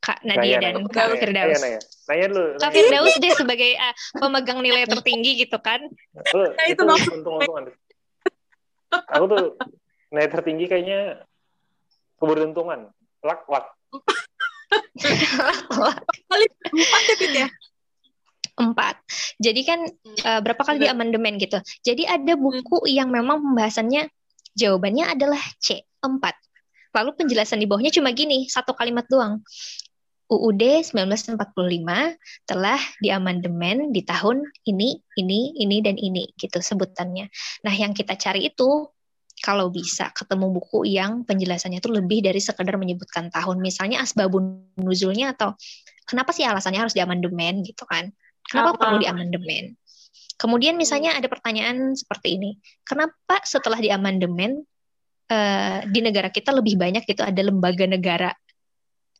Kak Nadia naya, dan Kak Firdaus. Naya, naya. naya Kak Firdaus deh sebagai uh, pemegang nilai tertinggi gitu kan. Lu, nah, itu, itu untung-untungan. Aku tuh nilai tertinggi kayaknya keberuntungan. Lak-lak. Kali empat ya, ya? empat. Jadi kan uh, berapa kali di amandemen gitu. Jadi ada buku yang memang pembahasannya jawabannya adalah C, empat. Lalu penjelasan di bawahnya cuma gini, satu kalimat doang. UUD 1945 telah diamandemen di tahun ini, ini, ini, dan ini, gitu sebutannya. Nah, yang kita cari itu kalau bisa ketemu buku yang penjelasannya itu lebih dari sekedar menyebutkan tahun. Misalnya asbabun nuzulnya atau kenapa sih alasannya harus diamandemen gitu kan. Kenapa perlu diamandemen? Kemudian misalnya ada pertanyaan seperti ini, kenapa setelah diamandemen uh, di negara kita lebih banyak itu ada lembaga negara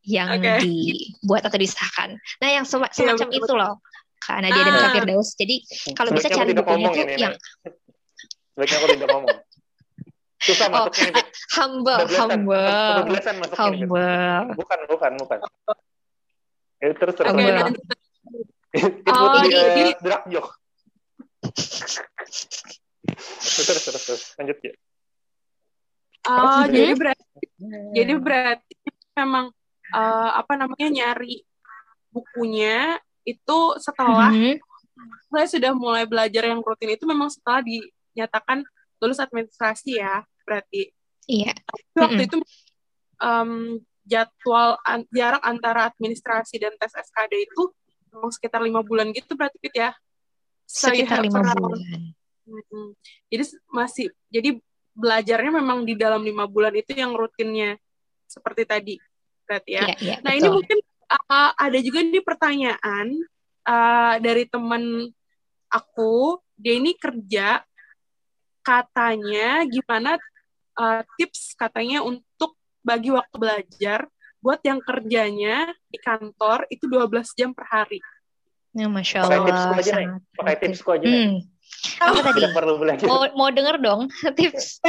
yang okay. dibuat atau disahkan. Nah, yang sem iya, semacam ya, itu loh, Kak Nadia ah. dan Kak Firdaus. Jadi kalau bisa cari bukunya tuh ini, yang Sebaiknya aku tidak ngomong. Susah oh, masuknya. Humble, humble. Humble. Bukan, bukan, bukan. Ya, terus terus. Humble. It oh, would be a drug joke. terus terus terus lanjut ya. Oh, jadi berarti hmm. jadi berarti memang uh, apa namanya nyari bukunya itu setelah hmm. saya sudah mulai belajar yang rutin itu memang setelah dinyatakan lulus administrasi ya berarti. Iya. Tapi waktu hmm. itu um, jadwal an jarak antara administrasi dan tes SKD itu memang sekitar lima bulan gitu berarti Pit ya sekitar lima bulan hmm. jadi masih jadi belajarnya memang di dalam lima bulan itu yang rutinnya seperti tadi berarti ya, ya, ya nah betul. ini mungkin uh, ada juga nih pertanyaan uh, dari teman aku dia ini kerja katanya gimana uh, tips katanya untuk bagi waktu belajar buat yang kerjanya di kantor itu 12 jam per hari. Ya, Masya Allah. Pakai tipsku aja nih. Pakai tipsku aja hmm. Apa tadi? Tidak perlu belajar. Mau, mau denger dong tips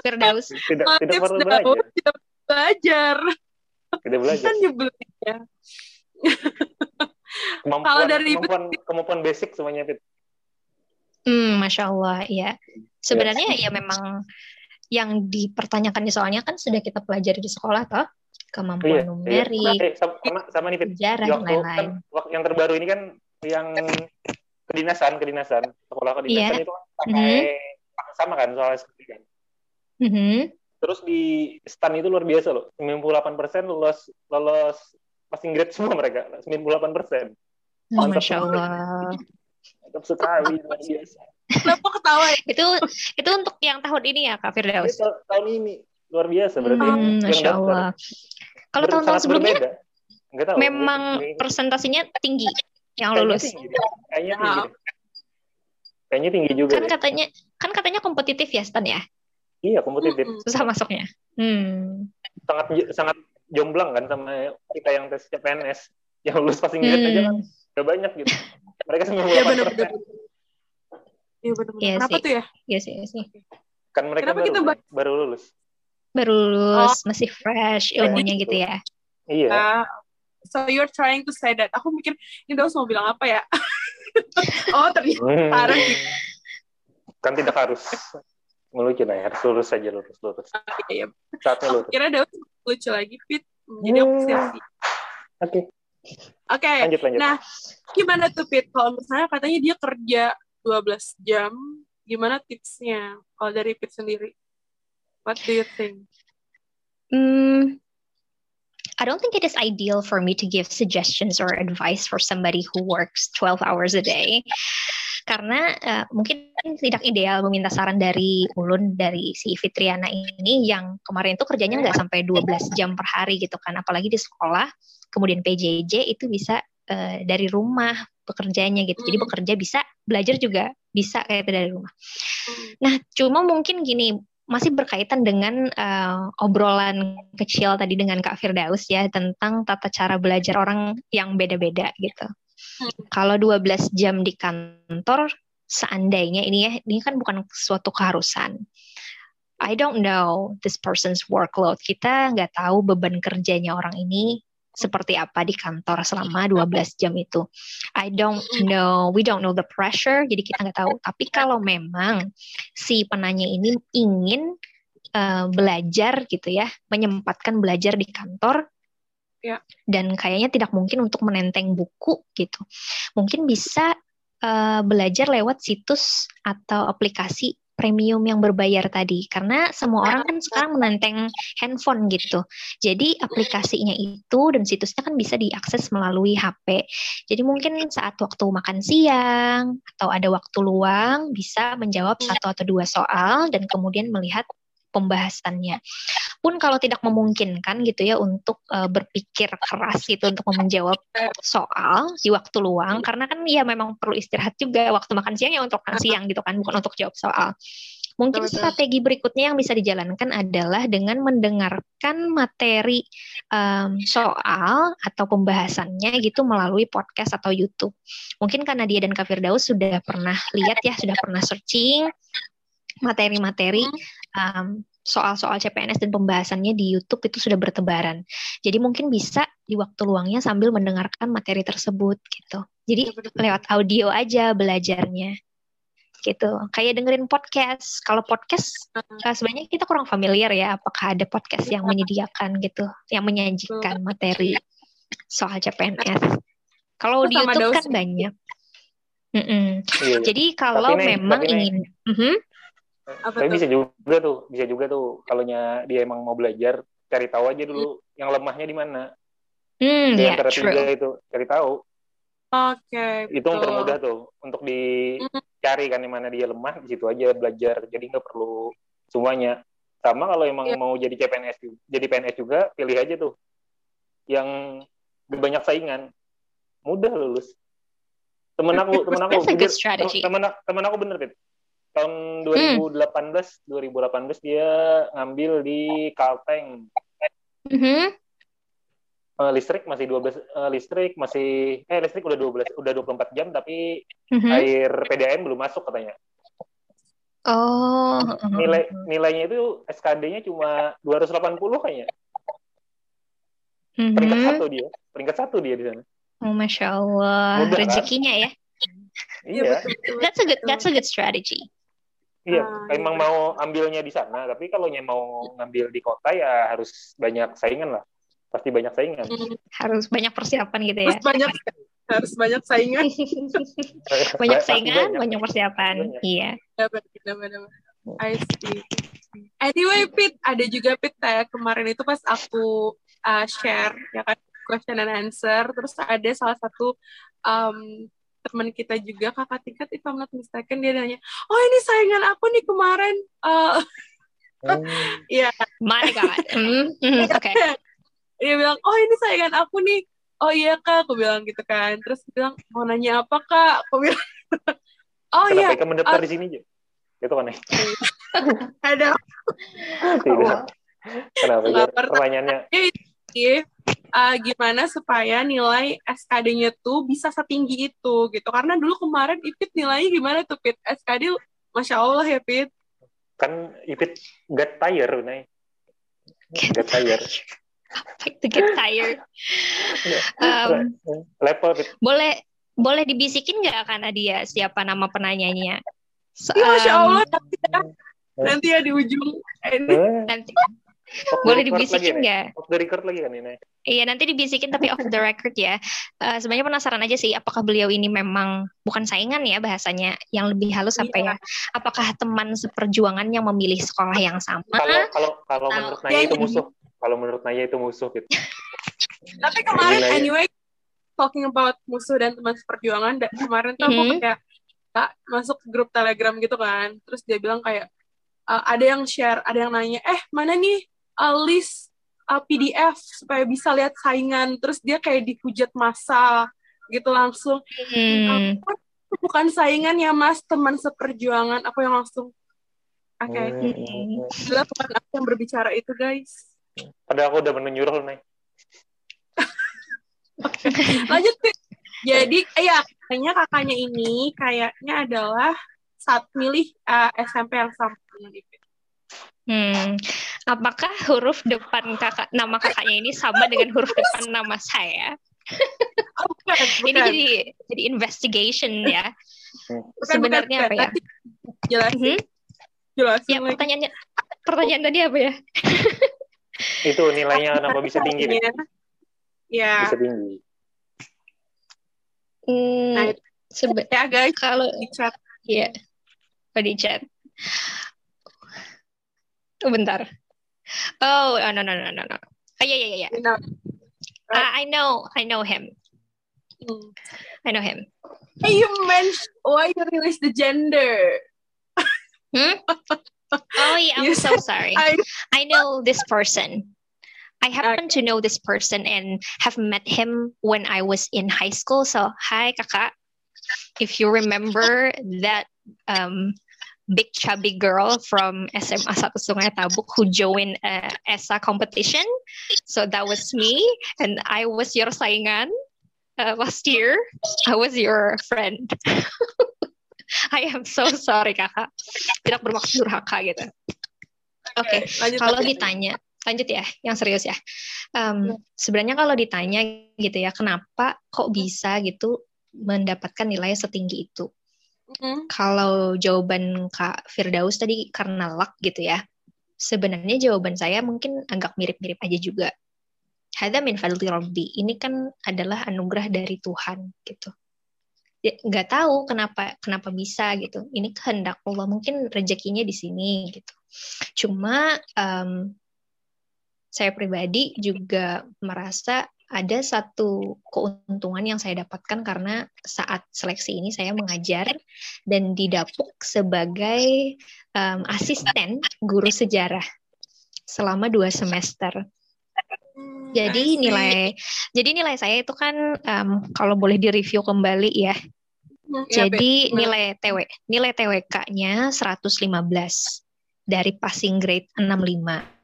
Firdaus. Tidak, tidak tips perlu belajar. Tidak belajar. Tidak belajar. Kan nyebelin ya. kemampuan, Kalau dari kemampuan, kemampuan basic semuanya Fit. Hmm, masya Allah, ya. Sebenarnya ya. ya memang yang dipertanyakan di soalnya kan sudah kita pelajari di sekolah toh kemampuan iya, numerik, iya. sama, sama nih Fit. sejarah dan lain-lain. Kan, yang terbaru ini kan yang kedinasan, kedinasan, sekolah kedinasan yeah. itu kan pakai mm-hmm. sama kan soal skripsi kan. Mm-hmm. Terus di STAN itu luar biasa loh, 98 persen lolos lolos passing grade semua mereka, 98 persen. Oh, Masya Allah. Mantap sekali, luar biasa. Kenapa ketawa ya? itu itu untuk yang tahun ini ya Kak Firdaus? Ini tahun ini luar biasa berarti. Hmm, Masya Allah. Kalau tahun-tahun sebelumnya, tahu. memang persentasinya tinggi yang lulus. Tinggi, Kayaknya tinggi. Kayaknya tinggi juga. Kan deh. katanya kan katanya kompetitif ya Stan ya? Iya kompetitif. Susah masuknya. Hmm. Sangat sangat jomblang kan sama kita yang tes CPNS yang lulus passing grade hmm. aja kan udah banyak gitu. Mereka semua Iya benar benar. Iya benar. Iya Kenapa sih. tuh ya? Iya sih, iya sih. Kan mereka baru, kita baru lulus. Baru lulus, oh. masih fresh ilmunya gitu ya. Iya. Uh, so you're trying to say that. Aku mikir ini Daus mau bilang apa ya? oh ternyata hmm. Kan tidak harus melucu nah, harus lurus saja lurus lurus. Okay, iya. Saatnya lurus. Kira Daus lucu lagi fit. Jadi hmm. apresiasi. Oke. Okay. Oke. Okay. Lanjut, lanjut. Nah, gimana tuh Pit? Kalau misalnya katanya dia kerja 12 jam, gimana tipsnya kalau dari Pit sendiri? What do you think? Hmm, I don't think it is ideal for me to give suggestions or advice for somebody who works 12 hours a day. Karena uh, mungkin tidak ideal meminta saran dari Ulun dari si Fitriana ini yang kemarin itu kerjanya nggak sampai 12 jam per hari gitu kan, apalagi di sekolah. Kemudian PJJ itu bisa uh, dari rumah bekerjanya gitu. Jadi hmm. bekerja bisa, belajar juga bisa kayak itu dari rumah. Nah, cuma mungkin gini, masih berkaitan dengan uh, obrolan kecil tadi dengan Kak Firdaus ya tentang tata cara belajar orang yang beda-beda gitu. Hmm. Kalau 12 jam di kantor seandainya ini ya ini kan bukan suatu keharusan. I don't know this person's workload. Kita nggak tahu beban kerjanya orang ini seperti apa di kantor selama 12 jam itu. I don't know, we don't know the pressure, jadi kita nggak tahu. Tapi kalau memang si penanya ini ingin uh, belajar gitu ya, menyempatkan belajar di kantor, ya. dan kayaknya tidak mungkin untuk menenteng buku gitu, mungkin bisa uh, belajar lewat situs atau aplikasi premium yang berbayar tadi karena semua orang kan sekarang menenteng handphone gitu. Jadi aplikasinya itu dan situsnya kan bisa diakses melalui HP. Jadi mungkin saat waktu makan siang atau ada waktu luang bisa menjawab satu atau dua soal dan kemudian melihat pembahasannya. Pun kalau tidak memungkinkan gitu ya untuk uh, berpikir keras gitu untuk menjawab soal di waktu luang karena kan ya memang perlu istirahat juga waktu makan siang ya untuk makan siang gitu kan bukan untuk jawab soal. Mungkin strategi berikutnya yang bisa dijalankan adalah dengan mendengarkan materi um, soal atau pembahasannya gitu melalui podcast atau YouTube. Mungkin karena dia dan Kafir Daus sudah pernah lihat ya, sudah pernah searching materi-materi um, soal-soal CPNS dan pembahasannya di YouTube itu sudah bertebaran. Jadi mungkin bisa di waktu luangnya sambil mendengarkan materi tersebut gitu. Jadi lewat audio aja belajarnya gitu. Kayak dengerin podcast. Kalau podcast uh, sebenarnya kita kurang familiar ya apakah ada podcast yang menyediakan gitu, yang menyajikan materi soal CPNS. Kalau di YouTube kan banyak. Mm -mm. Iya, Jadi kalau memang ingin uh -huh. Apa Tapi tuh? bisa juga tuh, bisa juga tuh kalau dia emang mau belajar, cari tahu aja dulu hmm. yang lemahnya di mana. Hmm, di yeah, antara true. tiga itu, cari tahu. Oke. Okay, itu yang termudah tuh untuk dicari kan di mana dia lemah, di situ aja belajar. Jadi nggak perlu semuanya. Sama kalau emang yeah. mau jadi CPNS, jadi PNS juga, pilih aja tuh yang banyak saingan, mudah lulus. Temen aku, temen aku, temen, temen aku bener, Pit tahun 2018 hmm. 2018 dia ngambil di Kalteng mm-hmm. uh, listrik masih 12 uh, listrik masih eh listrik udah 12 udah 24 jam tapi mm-hmm. air PDAM belum masuk katanya. Oh. Nilai nilainya itu SKD-nya cuma 280 kayaknya. Mm-hmm. Peringkat satu dia, peringkat satu dia di sana. Oh, masya Allah, Mudah, rezekinya kan? ya. Iya. That's a good, that's a good strategy. Iya, ah, emang iya. mau ambilnya di sana, tapi kalau mau ngambil di kota ya harus banyak saingan lah. Pasti banyak saingan. Hmm, harus banyak persiapan gitu ya. Harus banyak harus banyak saingan. banyak saingan, banyak, banyak persiapan. Banyak. Iya. Benar, I see. Anyway, Pit, ada juga Pit kayak kemarin itu pas aku uh, share ya kan question and answer, terus ada salah satu um, teman kita juga kakak tingkat if I'm not mistaken dia nanya oh ini saingan aku nih kemarin uh, Iya. yeah. My God. Mm, mm, Oke. Okay. Dia bilang, oh ini saingan aku nih. Oh iya kak, aku bilang gitu kan. Terus dia bilang, mau nanya apa kak? Aku bilang, oh Kenapa iya. Kenapa mendaftar uh, di sini aja? Itu kan ya? Ada. Tidak. Kenapa? Pertanyaannya. Uh, gimana supaya nilai SKD-nya tuh bisa setinggi itu gitu. Karena dulu kemarin Ipit nilainya gimana tuh Pit? SKD Masya Allah ya Pit. Kan Ipit get tired, Nay. Get tired. Like to get tired. um, Level Pit. Boleh boleh dibisikin nggak karena dia siapa nama penanyanya? So, um, Masya Allah nanti ya, nanti ya di ujung ini. Nanti boleh dibisikin nggak? Off the record lagi kan ini? Iya nanti dibisikin tapi off the record ya. Uh, sebenarnya penasaran aja sih apakah beliau ini memang bukan saingan ya bahasanya yang lebih halus apa ya? Apakah teman seperjuangan yang memilih sekolah yang sama? Kalau kalau kalau uh, menurut Naya itu musuh. Kalau menurut Naya itu musuh gitu. tapi kemarin anyway talking about musuh dan teman seperjuangan dan kemarin tuh mm -hmm. aku kayak kak masuk grup telegram gitu kan terus dia bilang kayak uh, ada yang share ada yang nanya eh mana nih uh, list uh, PDF supaya bisa lihat saingan. Terus dia kayak dihujat masa gitu langsung. Hmm. bukan saingan ya mas. Teman seperjuangan. Aku yang langsung oke. Okay. hmm. bukan aku yang berbicara itu guys. Padahal aku udah menyuruh nih lanjut jadi ya kayaknya kakaknya ini kayaknya adalah saat milih uh, SMP yang sama dengan Ipit Hmm, apakah huruf depan kakak nama kakaknya ini sama dengan huruf depan nama saya? Oh, bukan, bukan. Ini jadi jadi investigation ya. Bukan, Sebenarnya bukan, apa ya? Jelasin. Hmm? Jelasin. Ya pertanyaannya pertanyaan tadi apa ya? Itu nilainya kenapa bisa tinggi? Ya. Bisa tinggi. Hmm, nah, sebenarnya agak kalau di chat, ya, oh, di chat. Oh, bentar. Oh, no no no no no. Oh yeah yeah yeah. yeah. No. Uh, I know I know him. Mm. I know him. Hey, you mentioned why you release the gender. hmm? Oh yeah, I'm so sorry. I, I know this person. I happen okay. to know this person and have met him when I was in high school. So hi kakak. If you remember that um big chubby girl from SMA Satu Sungai Tabuk who joined uh, ESA competition. So that was me, and I was your saingan uh, last year. I was your friend. I am so sorry kakak, tidak bermaksud durhaka gitu. Oke, okay. kalau ditanya, lanjut ya, yang serius ya. Um, sebenarnya kalau ditanya gitu ya, kenapa kok bisa gitu mendapatkan nilai setinggi itu? Mm. Kalau jawaban Kak Firdaus tadi karena luck gitu ya. Sebenarnya jawaban saya mungkin agak mirip-mirip aja juga. Hada min fadli rabbi. Ini kan adalah anugerah dari Tuhan gitu. Ya, nggak tahu kenapa kenapa bisa gitu. Ini kehendak Allah mungkin rezekinya di sini gitu. Cuma um, saya pribadi juga merasa ada satu keuntungan yang saya dapatkan karena saat seleksi ini saya mengajar dan didapuk sebagai um, asisten guru sejarah selama dua semester. Jadi nilai, jadi nilai saya itu kan um, kalau boleh direview kembali ya. Iya, jadi nilai TW, nilai TWK-nya 115 dari passing grade 65.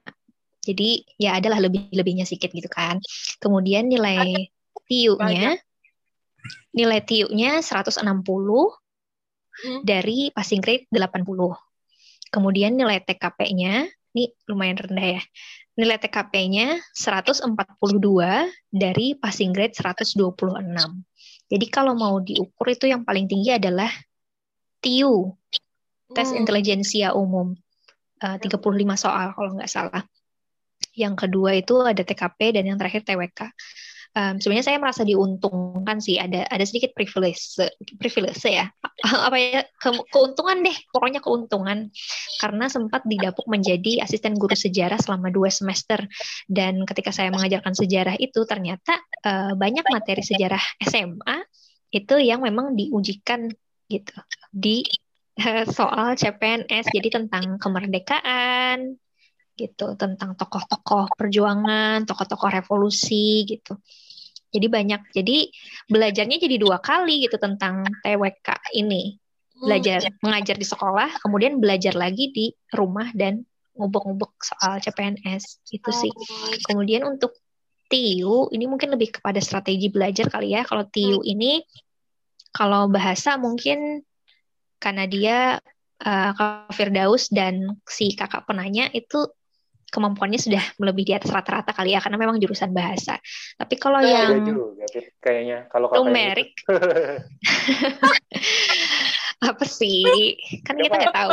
Jadi ya adalah lebih-lebihnya sedikit gitu kan. Kemudian nilai TIU-nya nilai TIU-nya 160 hmm. dari passing grade 80. Kemudian nilai TKP-nya ini lumayan rendah ya. Nilai TKP-nya 142 dari passing grade 126. Jadi kalau mau diukur itu yang paling tinggi adalah TIU, tes hmm. intelijensia umum. Uh, 35 soal kalau nggak salah. Yang kedua itu ada TKP dan yang terakhir TWK um, sebenarnya saya merasa diuntungkan sih ada ada sedikit privilege privilege ya. Apa ya ke, keuntungan deh pokoknya keuntungan. Karena sempat didapuk menjadi asisten guru sejarah selama dua semester. Dan ketika saya mengajarkan sejarah itu ternyata uh, banyak materi sejarah SMA itu yang memang diujikan gitu. Di soal CPNS jadi tentang kemerdekaan gitu tentang tokoh-tokoh perjuangan, tokoh-tokoh revolusi gitu. Jadi banyak. Jadi belajarnya jadi dua kali gitu tentang TWK ini. Belajar hmm. mengajar di sekolah, kemudian belajar lagi di rumah dan ngubek-ngubek soal CPNS itu sih. Kemudian untuk TIU ini mungkin lebih kepada strategi belajar kali ya. Kalau TIU hmm. ini kalau bahasa mungkin karena dia uh, Kak Firdaus dan si kakak penanya itu kemampuannya sudah melebihi di atas rata-rata kali ya karena memang jurusan bahasa. Tapi kalau nah, yang juga, kayaknya kalau numerik apa sih? Kan kita nggak tahu.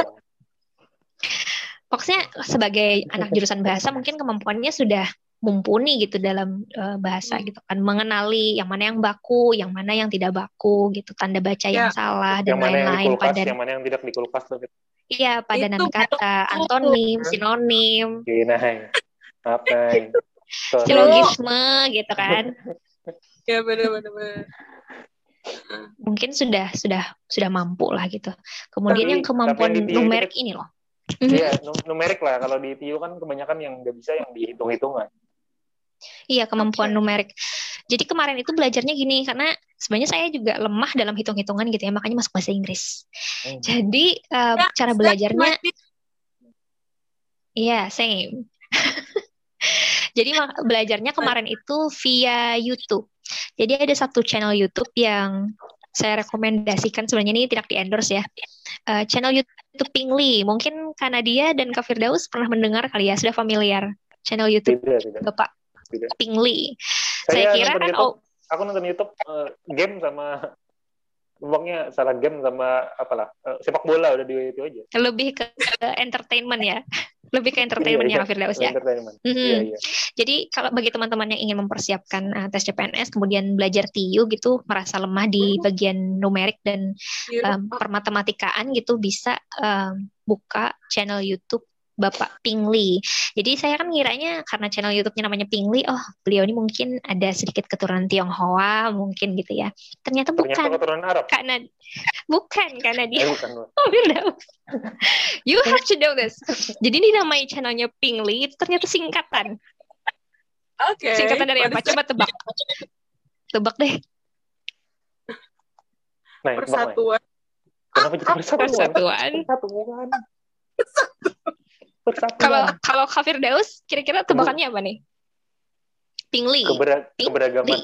Pokoknya sebagai anak jurusan bahasa mungkin kemampuannya sudah mumpuni gitu dalam uh, bahasa gitu kan mengenali yang mana yang baku, yang mana yang tidak baku gitu, tanda baca ya. yang salah dan lain-lain pada yang mana yang tidak di kulkas. Gitu. Iya, padanan itu, kata, antonim, sinonim. Gini, apa? Silogisme gitu kan. ya benar-benar. Mungkin sudah sudah sudah mampu lah gitu. Kemudian tapi, yang kemampuan yang numerik ini loh. Iya, numerik lah. Kalau di TIU kan kebanyakan yang nggak bisa yang dihitung-hitungan. Iya, kemampuan numerik. Jadi kemarin itu belajarnya gini karena sebenarnya saya juga lemah dalam hitung-hitungan gitu ya, makanya masuk bahasa Inggris. Hmm. Jadi uh, ya, cara belajarnya Iya, same. Jadi belajarnya kemarin itu via YouTube. Jadi ada satu channel YouTube yang saya rekomendasikan sebenarnya ini tidak di endorse ya. Uh, channel YouTube Pingli. Mungkin karena dia dan Kak Firdaus pernah mendengar kali ya, sudah familiar channel YouTube tidak, tidak. Bapak tidak. Pingli. Saya, saya kira kan YouTube, oh, aku nonton YouTube uh, game sama uangnya salah game sama apalah uh, sepak bola udah di itu aja. Lebih ke, ke entertainment ya. Lebih ke entertainment iya, ya Firdaus ya. Entertainment. Mm -hmm. iya, iya. Jadi kalau bagi teman-teman yang ingin mempersiapkan uh, tes CPNS kemudian belajar TIU gitu merasa lemah di bagian numerik dan um, permatematikaan gitu bisa um, buka channel YouTube Bapak Pingli. Jadi saya kan ngiranya karena channel YouTube-nya namanya Pingli, oh beliau ini mungkin ada sedikit keturunan Tionghoa mungkin gitu ya. Ternyata bukan. Ternyata keturunan Arab. Karena bukan karena dia. Eh, bukan. Oh, you have to know this. Jadi ini namanya channelnya Pingli itu ternyata singkatan. Oke. Okay. Singkatan dari apa? Coba tebak. Tebak deh. Nah, persatuan. Kenapa jadi persatuan? Persatuan. Persatuan. Kalau kalau Kafir Daus, kira-kira tebakannya apa nih? Pingli. Keber Ping keberagaman.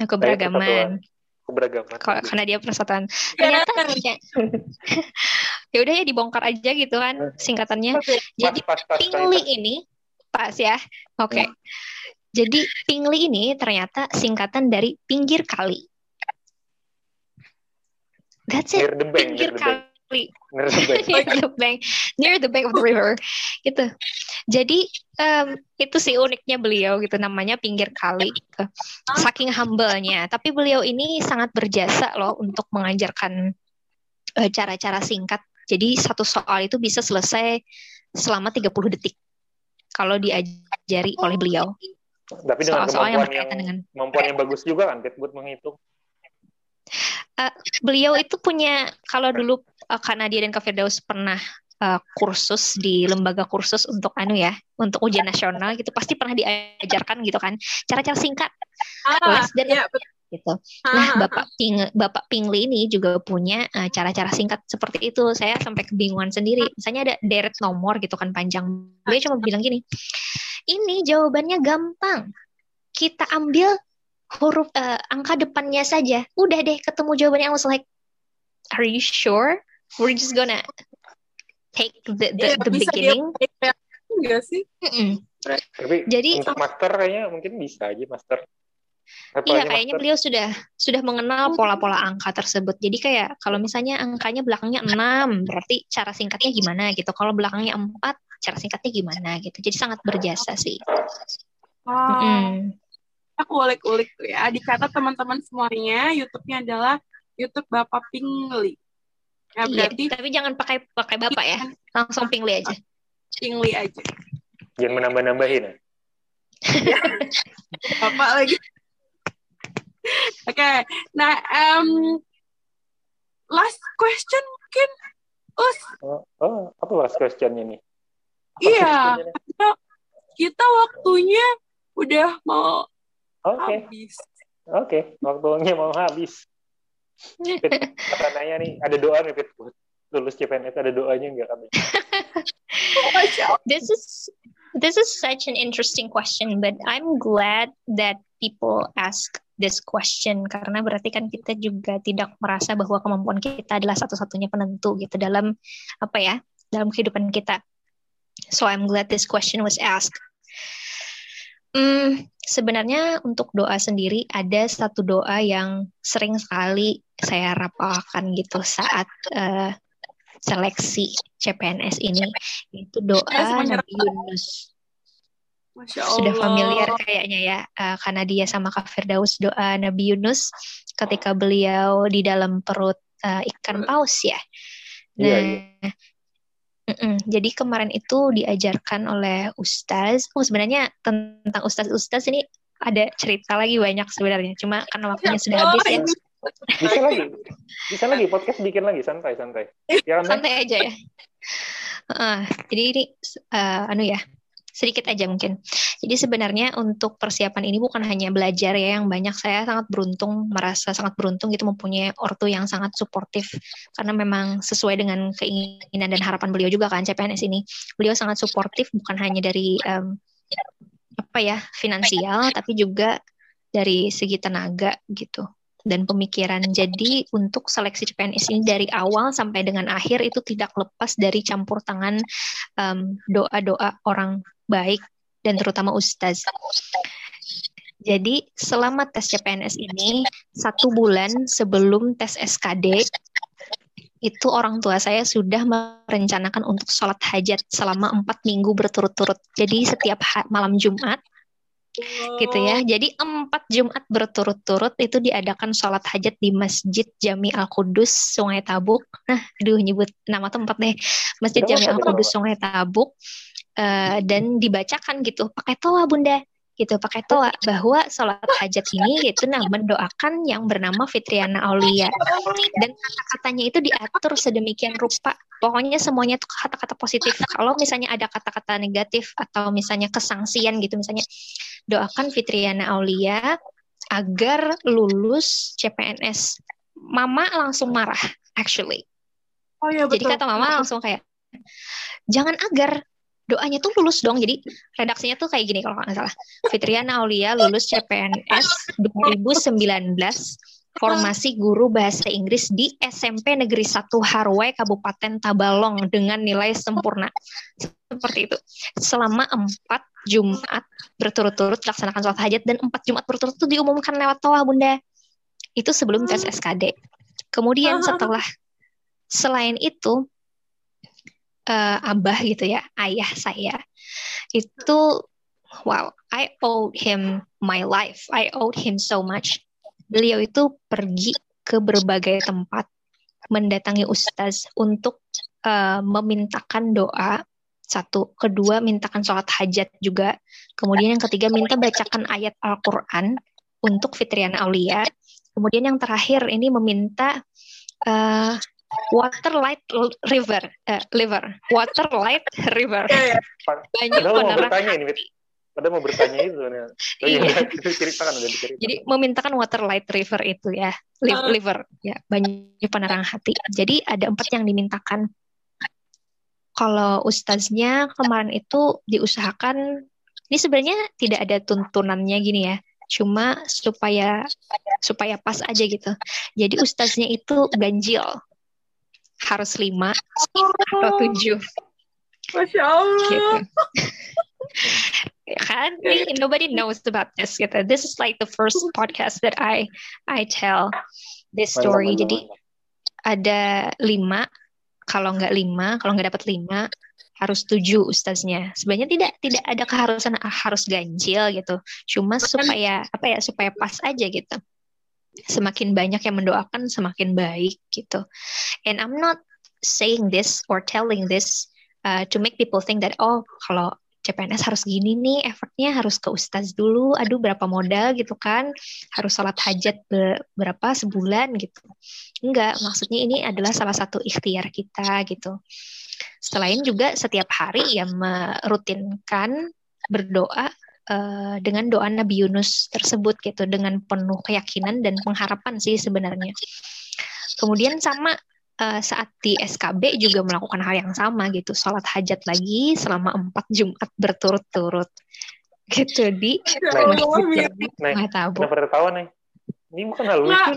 Nah, keberagaman. Keberagaman. Kalau karena dia persatuan. Ternyata ya, ya udah ya dibongkar aja gitu kan singkatannya. Jadi pas, pas, Pingli pas, ini pas ya. Oke. Okay. Hmm. Jadi Pingli ini ternyata singkatan dari pinggir kali. That's it. Pinggir kali near the bank, near the bank, near the bank of the river, gitu. Jadi um, itu sih uniknya beliau gitu, namanya pinggir kali. Gitu. Saking humble-nya, tapi beliau ini sangat berjasa loh untuk mengajarkan cara cara-cara singkat. Jadi satu soal itu bisa selesai selama 30 detik kalau diajari oleh beliau. Tapi dengan soal -soal yang, yang dengan kemampuan yang bagus juga kan, buat menghitung. Uh, beliau itu punya kalau dulu uh, karena dia dan Kak Firdaus pernah uh, kursus di lembaga kursus untuk anu ya, untuk ujian nasional gitu pasti pernah diajarkan gitu kan cara-cara singkat. Ah, dan ya, gitu. Nah, Bapak Ping Bapak Pingli ini juga punya cara eh, cara-cara singkat seperti itu. Saya sampai kebingungan sendiri. Misalnya ada deret nomor gitu kan panjang. Dia cuma bilang gini, ini jawabannya gampang. Kita ambil huruf uh, angka depannya saja. Udah deh ketemu jawabannya. Was like, are you sure? We're just gonna take the the, yeah, the beginning. Enggak sih? Mm -mm. Tapi Jadi untuk master kayaknya mungkin bisa aja master. Iya, kayaknya master. beliau sudah sudah mengenal pola-pola angka tersebut. Jadi kayak kalau misalnya angkanya belakangnya 6, berarti cara singkatnya gimana gitu. Kalau belakangnya 4, cara singkatnya gimana gitu. Jadi sangat berjasa sih. Oh. Mm -hmm. Aku ulik-ulik tuh ya. Dicatat teman-teman semuanya, YouTube-nya adalah YouTube Bapak Pingli. Ya, berarti... Iya, tapi jangan pakai pakai Bapak ya. Langsung Pingli aja. Pingli aja. Jangan menambah-nambahin ya. Bapak lagi. Oke, okay. nah um, last question mungkin Us. Oh, oh apa last question ini? iya, kita, kita waktunya udah mau okay. habis. Oke, okay. waktunya mau habis. Kata nanya nih, ada doa nih Fit lulus CPNS ada doanya nggak kami? this is this is such an interesting question, but I'm glad that people ask this question karena berarti kan kita juga tidak merasa bahwa kemampuan kita adalah satu-satunya penentu gitu dalam apa ya dalam kehidupan kita. So I'm glad this question was asked. Hmm, sebenarnya untuk doa sendiri ada satu doa yang sering sekali saya rapalkan gitu saat uh, seleksi CPNS ini itu doa Nabi Yunus. Masya Allah. Sudah familiar kayaknya ya, uh, karena dia sama Kak Firdaus doa Nabi Yunus ketika beliau di dalam perut uh, ikan paus ya. Iya, nah, iya, iya. Mm -mm. Jadi kemarin itu diajarkan oleh Ustaz. Oh sebenarnya tentang Ustaz-Ustaz ini ada cerita lagi banyak sebenarnya. Cuma karena waktunya sudah habis ya. Bisa lagi, bisa lagi podcast bikin lagi santai santai. Ya, santai aja ya. Uh, jadi ini uh, anu ya sedikit aja mungkin. Jadi sebenarnya untuk persiapan ini bukan hanya belajar ya yang banyak saya sangat beruntung merasa sangat beruntung gitu mempunyai ortu yang sangat suportif karena memang sesuai dengan keinginan dan harapan beliau juga kan CPNS ini. Beliau sangat suportif bukan hanya dari um, apa ya finansial tapi juga dari segi tenaga gitu dan pemikiran. Jadi untuk seleksi CPNS ini dari awal sampai dengan akhir itu tidak lepas dari campur tangan doa-doa um, orang baik dan terutama ustaz. Jadi selama tes CPNS ini satu bulan sebelum tes SKD itu orang tua saya sudah merencanakan untuk sholat hajat selama empat minggu berturut-turut. Jadi setiap malam Jumat gitu ya. Jadi empat Jumat berturut-turut itu diadakan sholat hajat di Masjid Jami Al Kudus Sungai Tabuk. Nah, aduh nyebut nama tempat deh. Masjid Jami Al Kudus Sungai Tabuk uh, dan dibacakan gitu pakai toa bunda gitu pakai toa bahwa sholat hajat ini itu nah mendoakan yang bernama Fitriana Aulia. Dan kata-katanya itu diatur sedemikian rupa. Pokoknya semuanya itu kata-kata positif. Kalau misalnya ada kata-kata negatif atau misalnya kesangsian gitu misalnya doakan Fitriana Aulia agar lulus CPNS mama langsung marah actually. Oh, iya, betul. jadi kata mama langsung kayak jangan agar doanya tuh lulus dong. Jadi redaksinya tuh kayak gini kalau nggak salah. Fitriana Aulia lulus CPNS 2019 formasi guru bahasa Inggris di SMP Negeri 1 Harway Kabupaten Tabalong dengan nilai sempurna. Seperti itu. Selama empat Jumat berturut-turut laksanakan sholat hajat dan empat Jumat berturut-turut itu diumumkan lewat toa Bunda. Itu sebelum tes SKD. Kemudian setelah selain itu uh, abah gitu ya, ayah saya itu wow, I owe him my life. I owed him so much. Beliau itu pergi ke berbagai tempat mendatangi ustaz untuk uh, memintakan doa satu, kedua mintakan sholat hajat juga, kemudian yang ketiga minta bacakan ayat Al-Quran untuk Fitriana Aulia, kemudian yang terakhir ini meminta uh, Water Light River, uh, River, Water Light River. Banyak penerang hati. Padahal mau bertanya itu. Oh iya, ceritakan udah diceritakan. Jadi memintakan water light river itu ya, liver ya, banyak penerang hati. Jadi ada empat yang dimintakan. Kalau ustaznya kemarin itu diusahakan, ini sebenarnya tidak ada tuntunannya gini ya, cuma supaya supaya pas aja gitu. Jadi ustaznya itu ganjil, harus lima atau tujuh. Masya Allah. Gitu. kan nobody knows about this gitu. This is like the first podcast that I I tell this story. Jadi ada lima, kalau nggak lima, kalau nggak dapat lima harus tujuh ustaznya. Sebenarnya tidak tidak ada keharusan harus ganjil gitu. Cuma supaya apa ya supaya pas aja gitu. Semakin banyak yang mendoakan semakin baik gitu. And I'm not saying this or telling this uh, to make people think that oh kalau CPNS harus gini nih, effortnya harus ke ustaz dulu, aduh berapa modal gitu kan, harus sholat hajat berapa sebulan gitu. Enggak, maksudnya ini adalah salah satu ikhtiar kita gitu. Selain juga setiap hari ya merutinkan berdoa uh, dengan doa Nabi Yunus tersebut gitu, dengan penuh keyakinan dan pengharapan sih sebenarnya. Kemudian sama uh, saat di SKB juga melakukan hal yang sama gitu, sholat hajat lagi selama empat Jumat berturut-turut gitu di masjid Nah, tahu. Kenapa tertawa nih? Ini bukan hal lucu.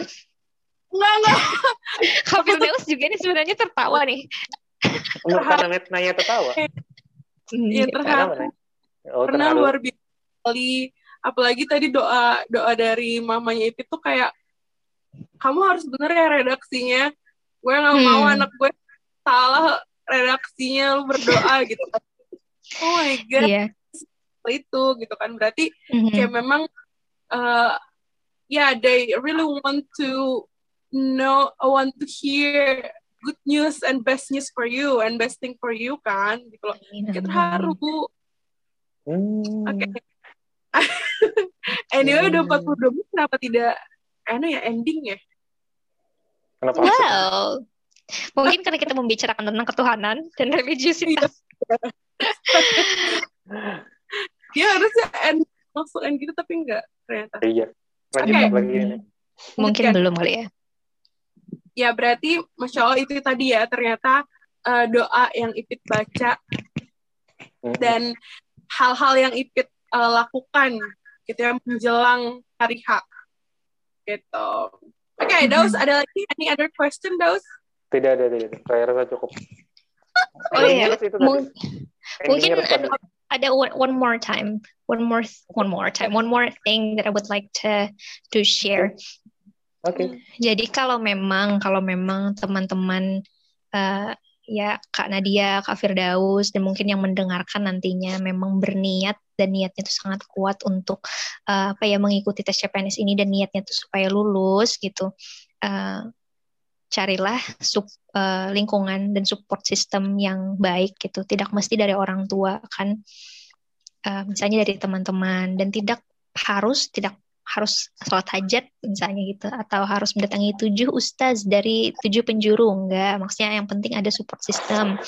Enggak, enggak. Hafiz Deus juga ini sebenarnya tertawa nih. Karena nanya tertawa. Iya, terharu. Oh, Karena luar biasa sekali. Apalagi tadi doa doa dari mamanya itu tuh kayak kamu harus bener ya redaksinya gue nggak hmm. mau anak gue salah redaksinya lu berdoa gitu oh my god yeah. itu gitu kan berarti mm-hmm. kayak memang uh, yeah they really want to know want to hear good news and best news for you and best thing for you kan gitu loh kita terharu mm. oke okay. anyway udah 42 menit kenapa tidak anu ya ending ya Kenapa? Well, mungkin karena kita membicarakan tentang ketuhanan dan religiusitas. Dia harusnya end langsung end gitu tapi enggak ternyata. Iya. Lanjut okay. lagi ini. Mungkin kan. belum kali ya. Ya berarti masya Allah itu tadi ya ternyata uh, doa yang Ipit baca hmm. dan hal-hal yang Ipit uh, lakukan gitu ya menjelang hari H gitu. Oke, okay, Daus, ada lagi any other question, Daus? Tidak ada, tidak ada. Saya rasa cukup. Oh iya, mungkin ada, ada one, one more time, one more, one more time, one more thing that I would like to to share. Oke. Okay. Jadi kalau memang kalau memang teman-teman uh, ya Kak Nadia, Kak Firdaus, dan mungkin yang mendengarkan nantinya memang berniat dan niatnya itu sangat kuat untuk uh, apa ya mengikuti tes CPNS ini dan niatnya itu supaya lulus gitu. Uh, carilah sub, uh, lingkungan dan support system yang baik gitu. Tidak mesti dari orang tua kan, uh, misalnya dari teman-teman dan tidak harus tidak harus sholat hajat misalnya gitu atau harus mendatangi tujuh ustaz dari tujuh penjuru enggak. Maksudnya yang penting ada support system.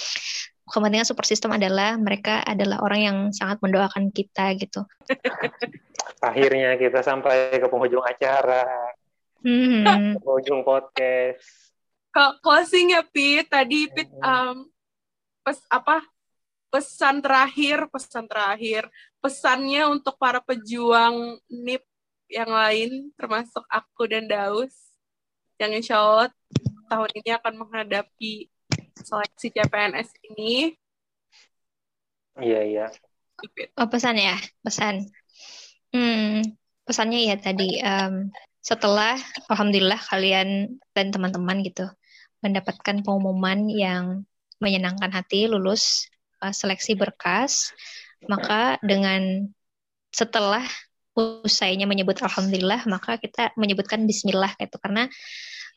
Kepentingan support system adalah mereka adalah orang yang sangat mendoakan kita gitu. Akhirnya kita sampai ke penghujung acara. Hmm. penghujung podcast. Closing ya Pit. Tadi Pit um, pes apa pesan terakhir pesan terakhir. Pesannya untuk para pejuang NIP yang lain termasuk aku dan Daus yang insya Allah tahun ini akan menghadapi seleksi CPNS ini. Iya iya. Oh pesan ya pesan. Hmm, pesannya ya tadi um, setelah alhamdulillah kalian dan teman-teman gitu mendapatkan pengumuman yang menyenangkan hati lulus uh, seleksi berkas maka dengan setelah usainya menyebut alhamdulillah maka kita menyebutkan bismillah gitu. Karena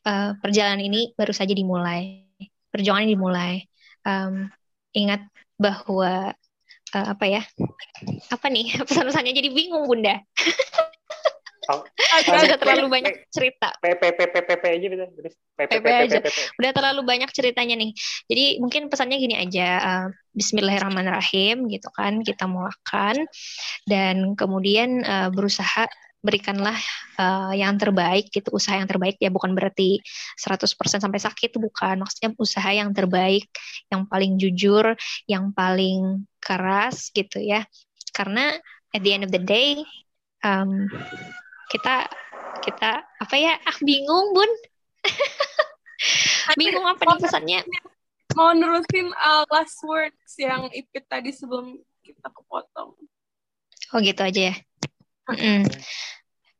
uh, perjalanan ini baru saja dimulai. Perjuangan dimulai. Um, ingat bahwa uh, apa ya? Apa nih? Pesan-pesannya jadi bingung bunda sudah terlalu banyak cerita. PPPPP aja bisa. PP aja. Udah terlalu banyak ceritanya nih. Jadi mungkin pesannya gini aja. Uh, Bismillahirrahmanirrahim gitu kan kita mulakan dan kemudian uh, berusaha berikanlah uh, yang terbaik gitu usaha yang terbaik ya bukan berarti 100% sampai sakit bukan maksudnya usaha yang terbaik yang paling jujur yang paling keras gitu ya karena at the end of the day um, kita kita apa ya? Ah bingung bun. Bingung apa nih pesannya? mau nerusin uh, last words yang Ipit tadi sebelum kita kepotong. Oh gitu aja ya? Mm.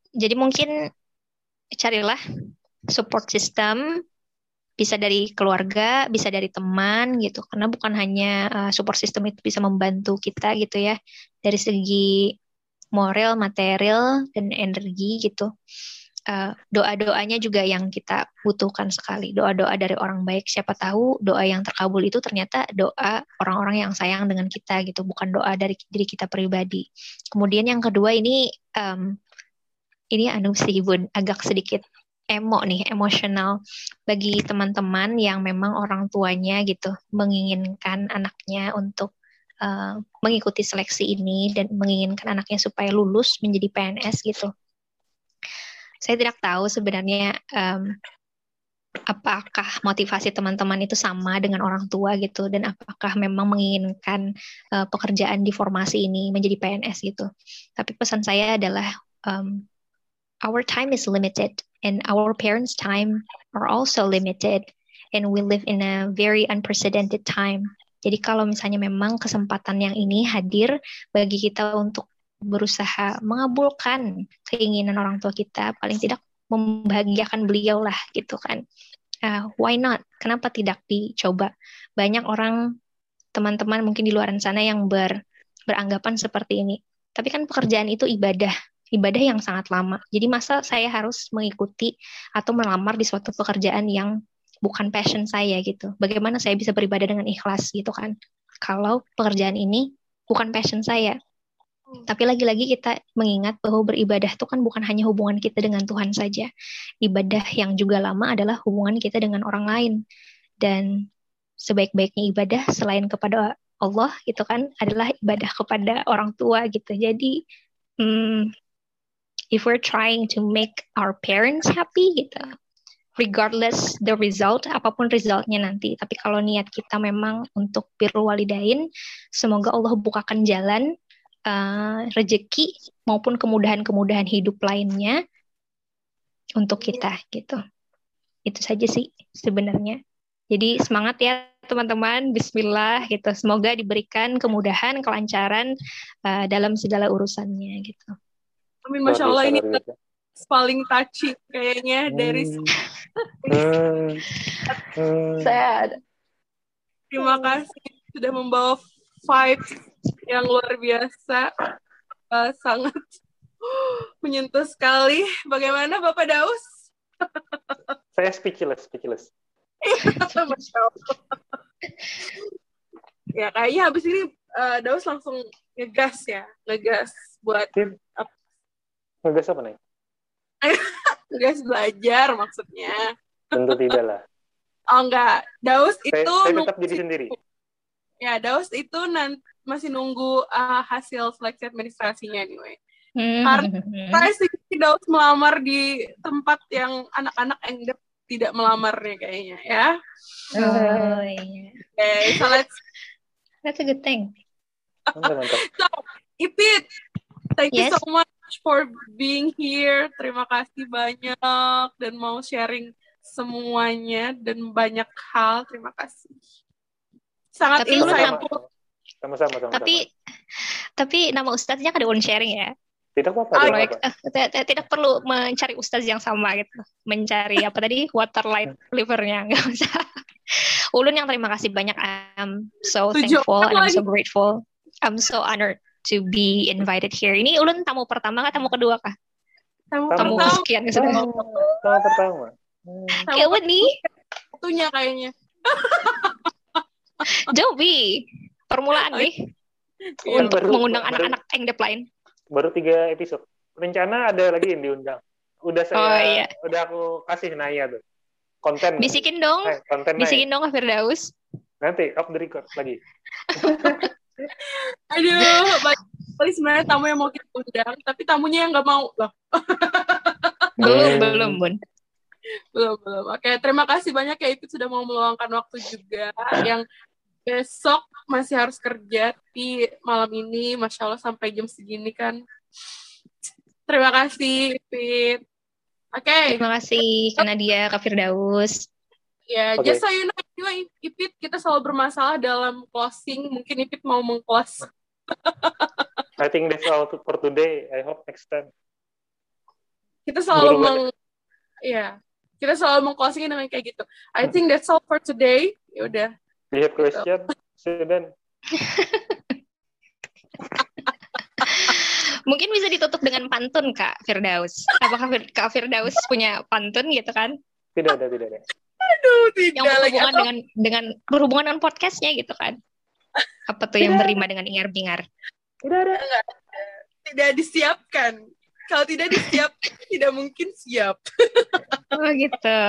jadi mungkin carilah support system bisa dari keluarga, bisa dari teman gitu. Karena bukan hanya uh, support system itu bisa membantu kita gitu ya. Dari segi moral, material, dan energi gitu. Uh, doa-doanya juga yang kita butuhkan sekali. Doa-doa dari orang baik. Siapa tahu doa yang terkabul itu ternyata doa orang-orang yang sayang dengan kita gitu, bukan doa dari diri kita pribadi. Kemudian yang kedua ini um, ini anu sih bun agak sedikit emo nih, emosional bagi teman-teman yang memang orang tuanya gitu menginginkan anaknya untuk uh, mengikuti seleksi ini dan menginginkan anaknya supaya lulus menjadi PNS gitu. Saya tidak tahu sebenarnya um, apakah motivasi teman-teman itu sama dengan orang tua gitu dan apakah memang menginginkan uh, pekerjaan di formasi ini menjadi PNS gitu. Tapi pesan saya adalah um, our time is limited and our parents' time are also limited and we live in a very unprecedented time jadi kalau misalnya memang kesempatan yang ini hadir bagi kita untuk berusaha mengabulkan keinginan orang tua kita, paling tidak membahagiakan beliau lah gitu kan. Uh, why not? Kenapa tidak dicoba? Banyak orang teman-teman mungkin di luar sana yang ber, beranggapan seperti ini. Tapi kan pekerjaan itu ibadah, ibadah yang sangat lama. Jadi masa saya harus mengikuti atau melamar di suatu pekerjaan yang bukan passion saya gitu. Bagaimana saya bisa beribadah dengan ikhlas gitu kan? Kalau pekerjaan ini bukan passion saya. Tapi lagi-lagi kita mengingat bahwa beribadah itu kan bukan hanya hubungan kita dengan Tuhan saja. Ibadah yang juga lama adalah hubungan kita dengan orang lain. Dan sebaik-baiknya ibadah selain kepada Allah itu kan adalah ibadah kepada orang tua gitu. Jadi hmm, if we're trying to make our parents happy gitu, regardless the result, apa pun resultnya nanti. Tapi kalau niat kita memang untuk biru walidain, semoga Allah bukakan jalan uh, rezeki maupun kemudahan-kemudahan hidup lainnya untuk kita gitu. Itu saja sih sebenarnya. Jadi semangat ya teman-teman, Bismillah gitu. Semoga diberikan kemudahan, kelancaran uh, dalam segala urusannya gitu. Amin, masya Allah ini paling touchy kayaknya dari hmm. Hmm. Sad. Terima kasih sudah membawa vibe yang luar biasa, uh, sangat menyentuh sekali. Bagaimana Bapak Daus? Saya speechless, speechless. ya kayaknya habis ini uh, Daus langsung ngegas ya, ngegas buat. Ngegas apa nih? tugas belajar maksudnya. Tentu tidak lah. Oh enggak, Daus itu saya, saya tetap diri sendiri. Ya, Daus itu nanti masih nunggu uh, hasil seleksi administrasinya anyway. Hmm. Karena sih Daus melamar di tempat yang anak-anak yang tidak melamarnya kayaknya ya. Oh iya. Okay, so let's That's a good thing. so, Ipit, thank yes. you so much for being here. Terima kasih banyak dan mau sharing semuanya dan banyak hal. Terima kasih. Sangat tapi insightful. Sama-sama. Sama, tapi tapi nama ustaznya kan one sharing ya. Tidak apa-apa. Ah, tidak, tidak perlu mencari ustaz yang sama gitu. Mencari apa tadi water light livernya nggak usah. Ulun yang terima kasih banyak. I'm so thankful and I'm so grateful. I'm so honored to be invited here. Ini ulun tamu pertama kah tamu kedua kah? Tamu, tamu pertama. sekian sudah. Tamu, tamu pertama. Hmm. Kayak nih. Itunya kayaknya. Joby, permulaan nih. Ya, baru, mengundang anak-anak Engdep lain. Baru tiga episode. rencana ada lagi yang diundang. Udah saya, oh, iya. udah aku kasih Naya tuh. Konten. Bisikin dong. Eh, konten Bisikin Naya. dong Firdaus. Nanti off the record lagi. Aduh, banyak sebenarnya tamu yang mau kita undang, tapi tamunya yang nggak mau loh. belum, belum, Bun. Belum, belum. Oke, terima kasih banyak ya itu sudah mau meluangkan waktu juga. Yang besok masih harus kerja di malam ini, Masya Allah sampai jam segini kan. Terima kasih, Fit. Oke. Okay. Terima kasih, karena dia Kak Firdaus. Ya, okay. just so you know, juga Ipit kita selalu bermasalah dalam closing. Mungkin Ipit mau mengclose. I think that's all for today. I hope next time. Kita selalu Buru meng, ya, kita selalu mengclosing dengan kayak gitu. I think that's all for today. Ya udah. Lihat question, Sudan. Mungkin bisa ditutup dengan pantun Kak Firdaus. Apakah Kak Firdaus punya pantun gitu kan? Tidak ada, tidak ada. Aduh, tidak yang berhubungan lagi. dengan dengan berhubungan dengan podcastnya gitu kan? Apa tuh yang berima dengan ingar-bingar? Tidak ada. Tidak disiapkan. Kalau tidak disiapkan, tidak mungkin siap. Oh gitu.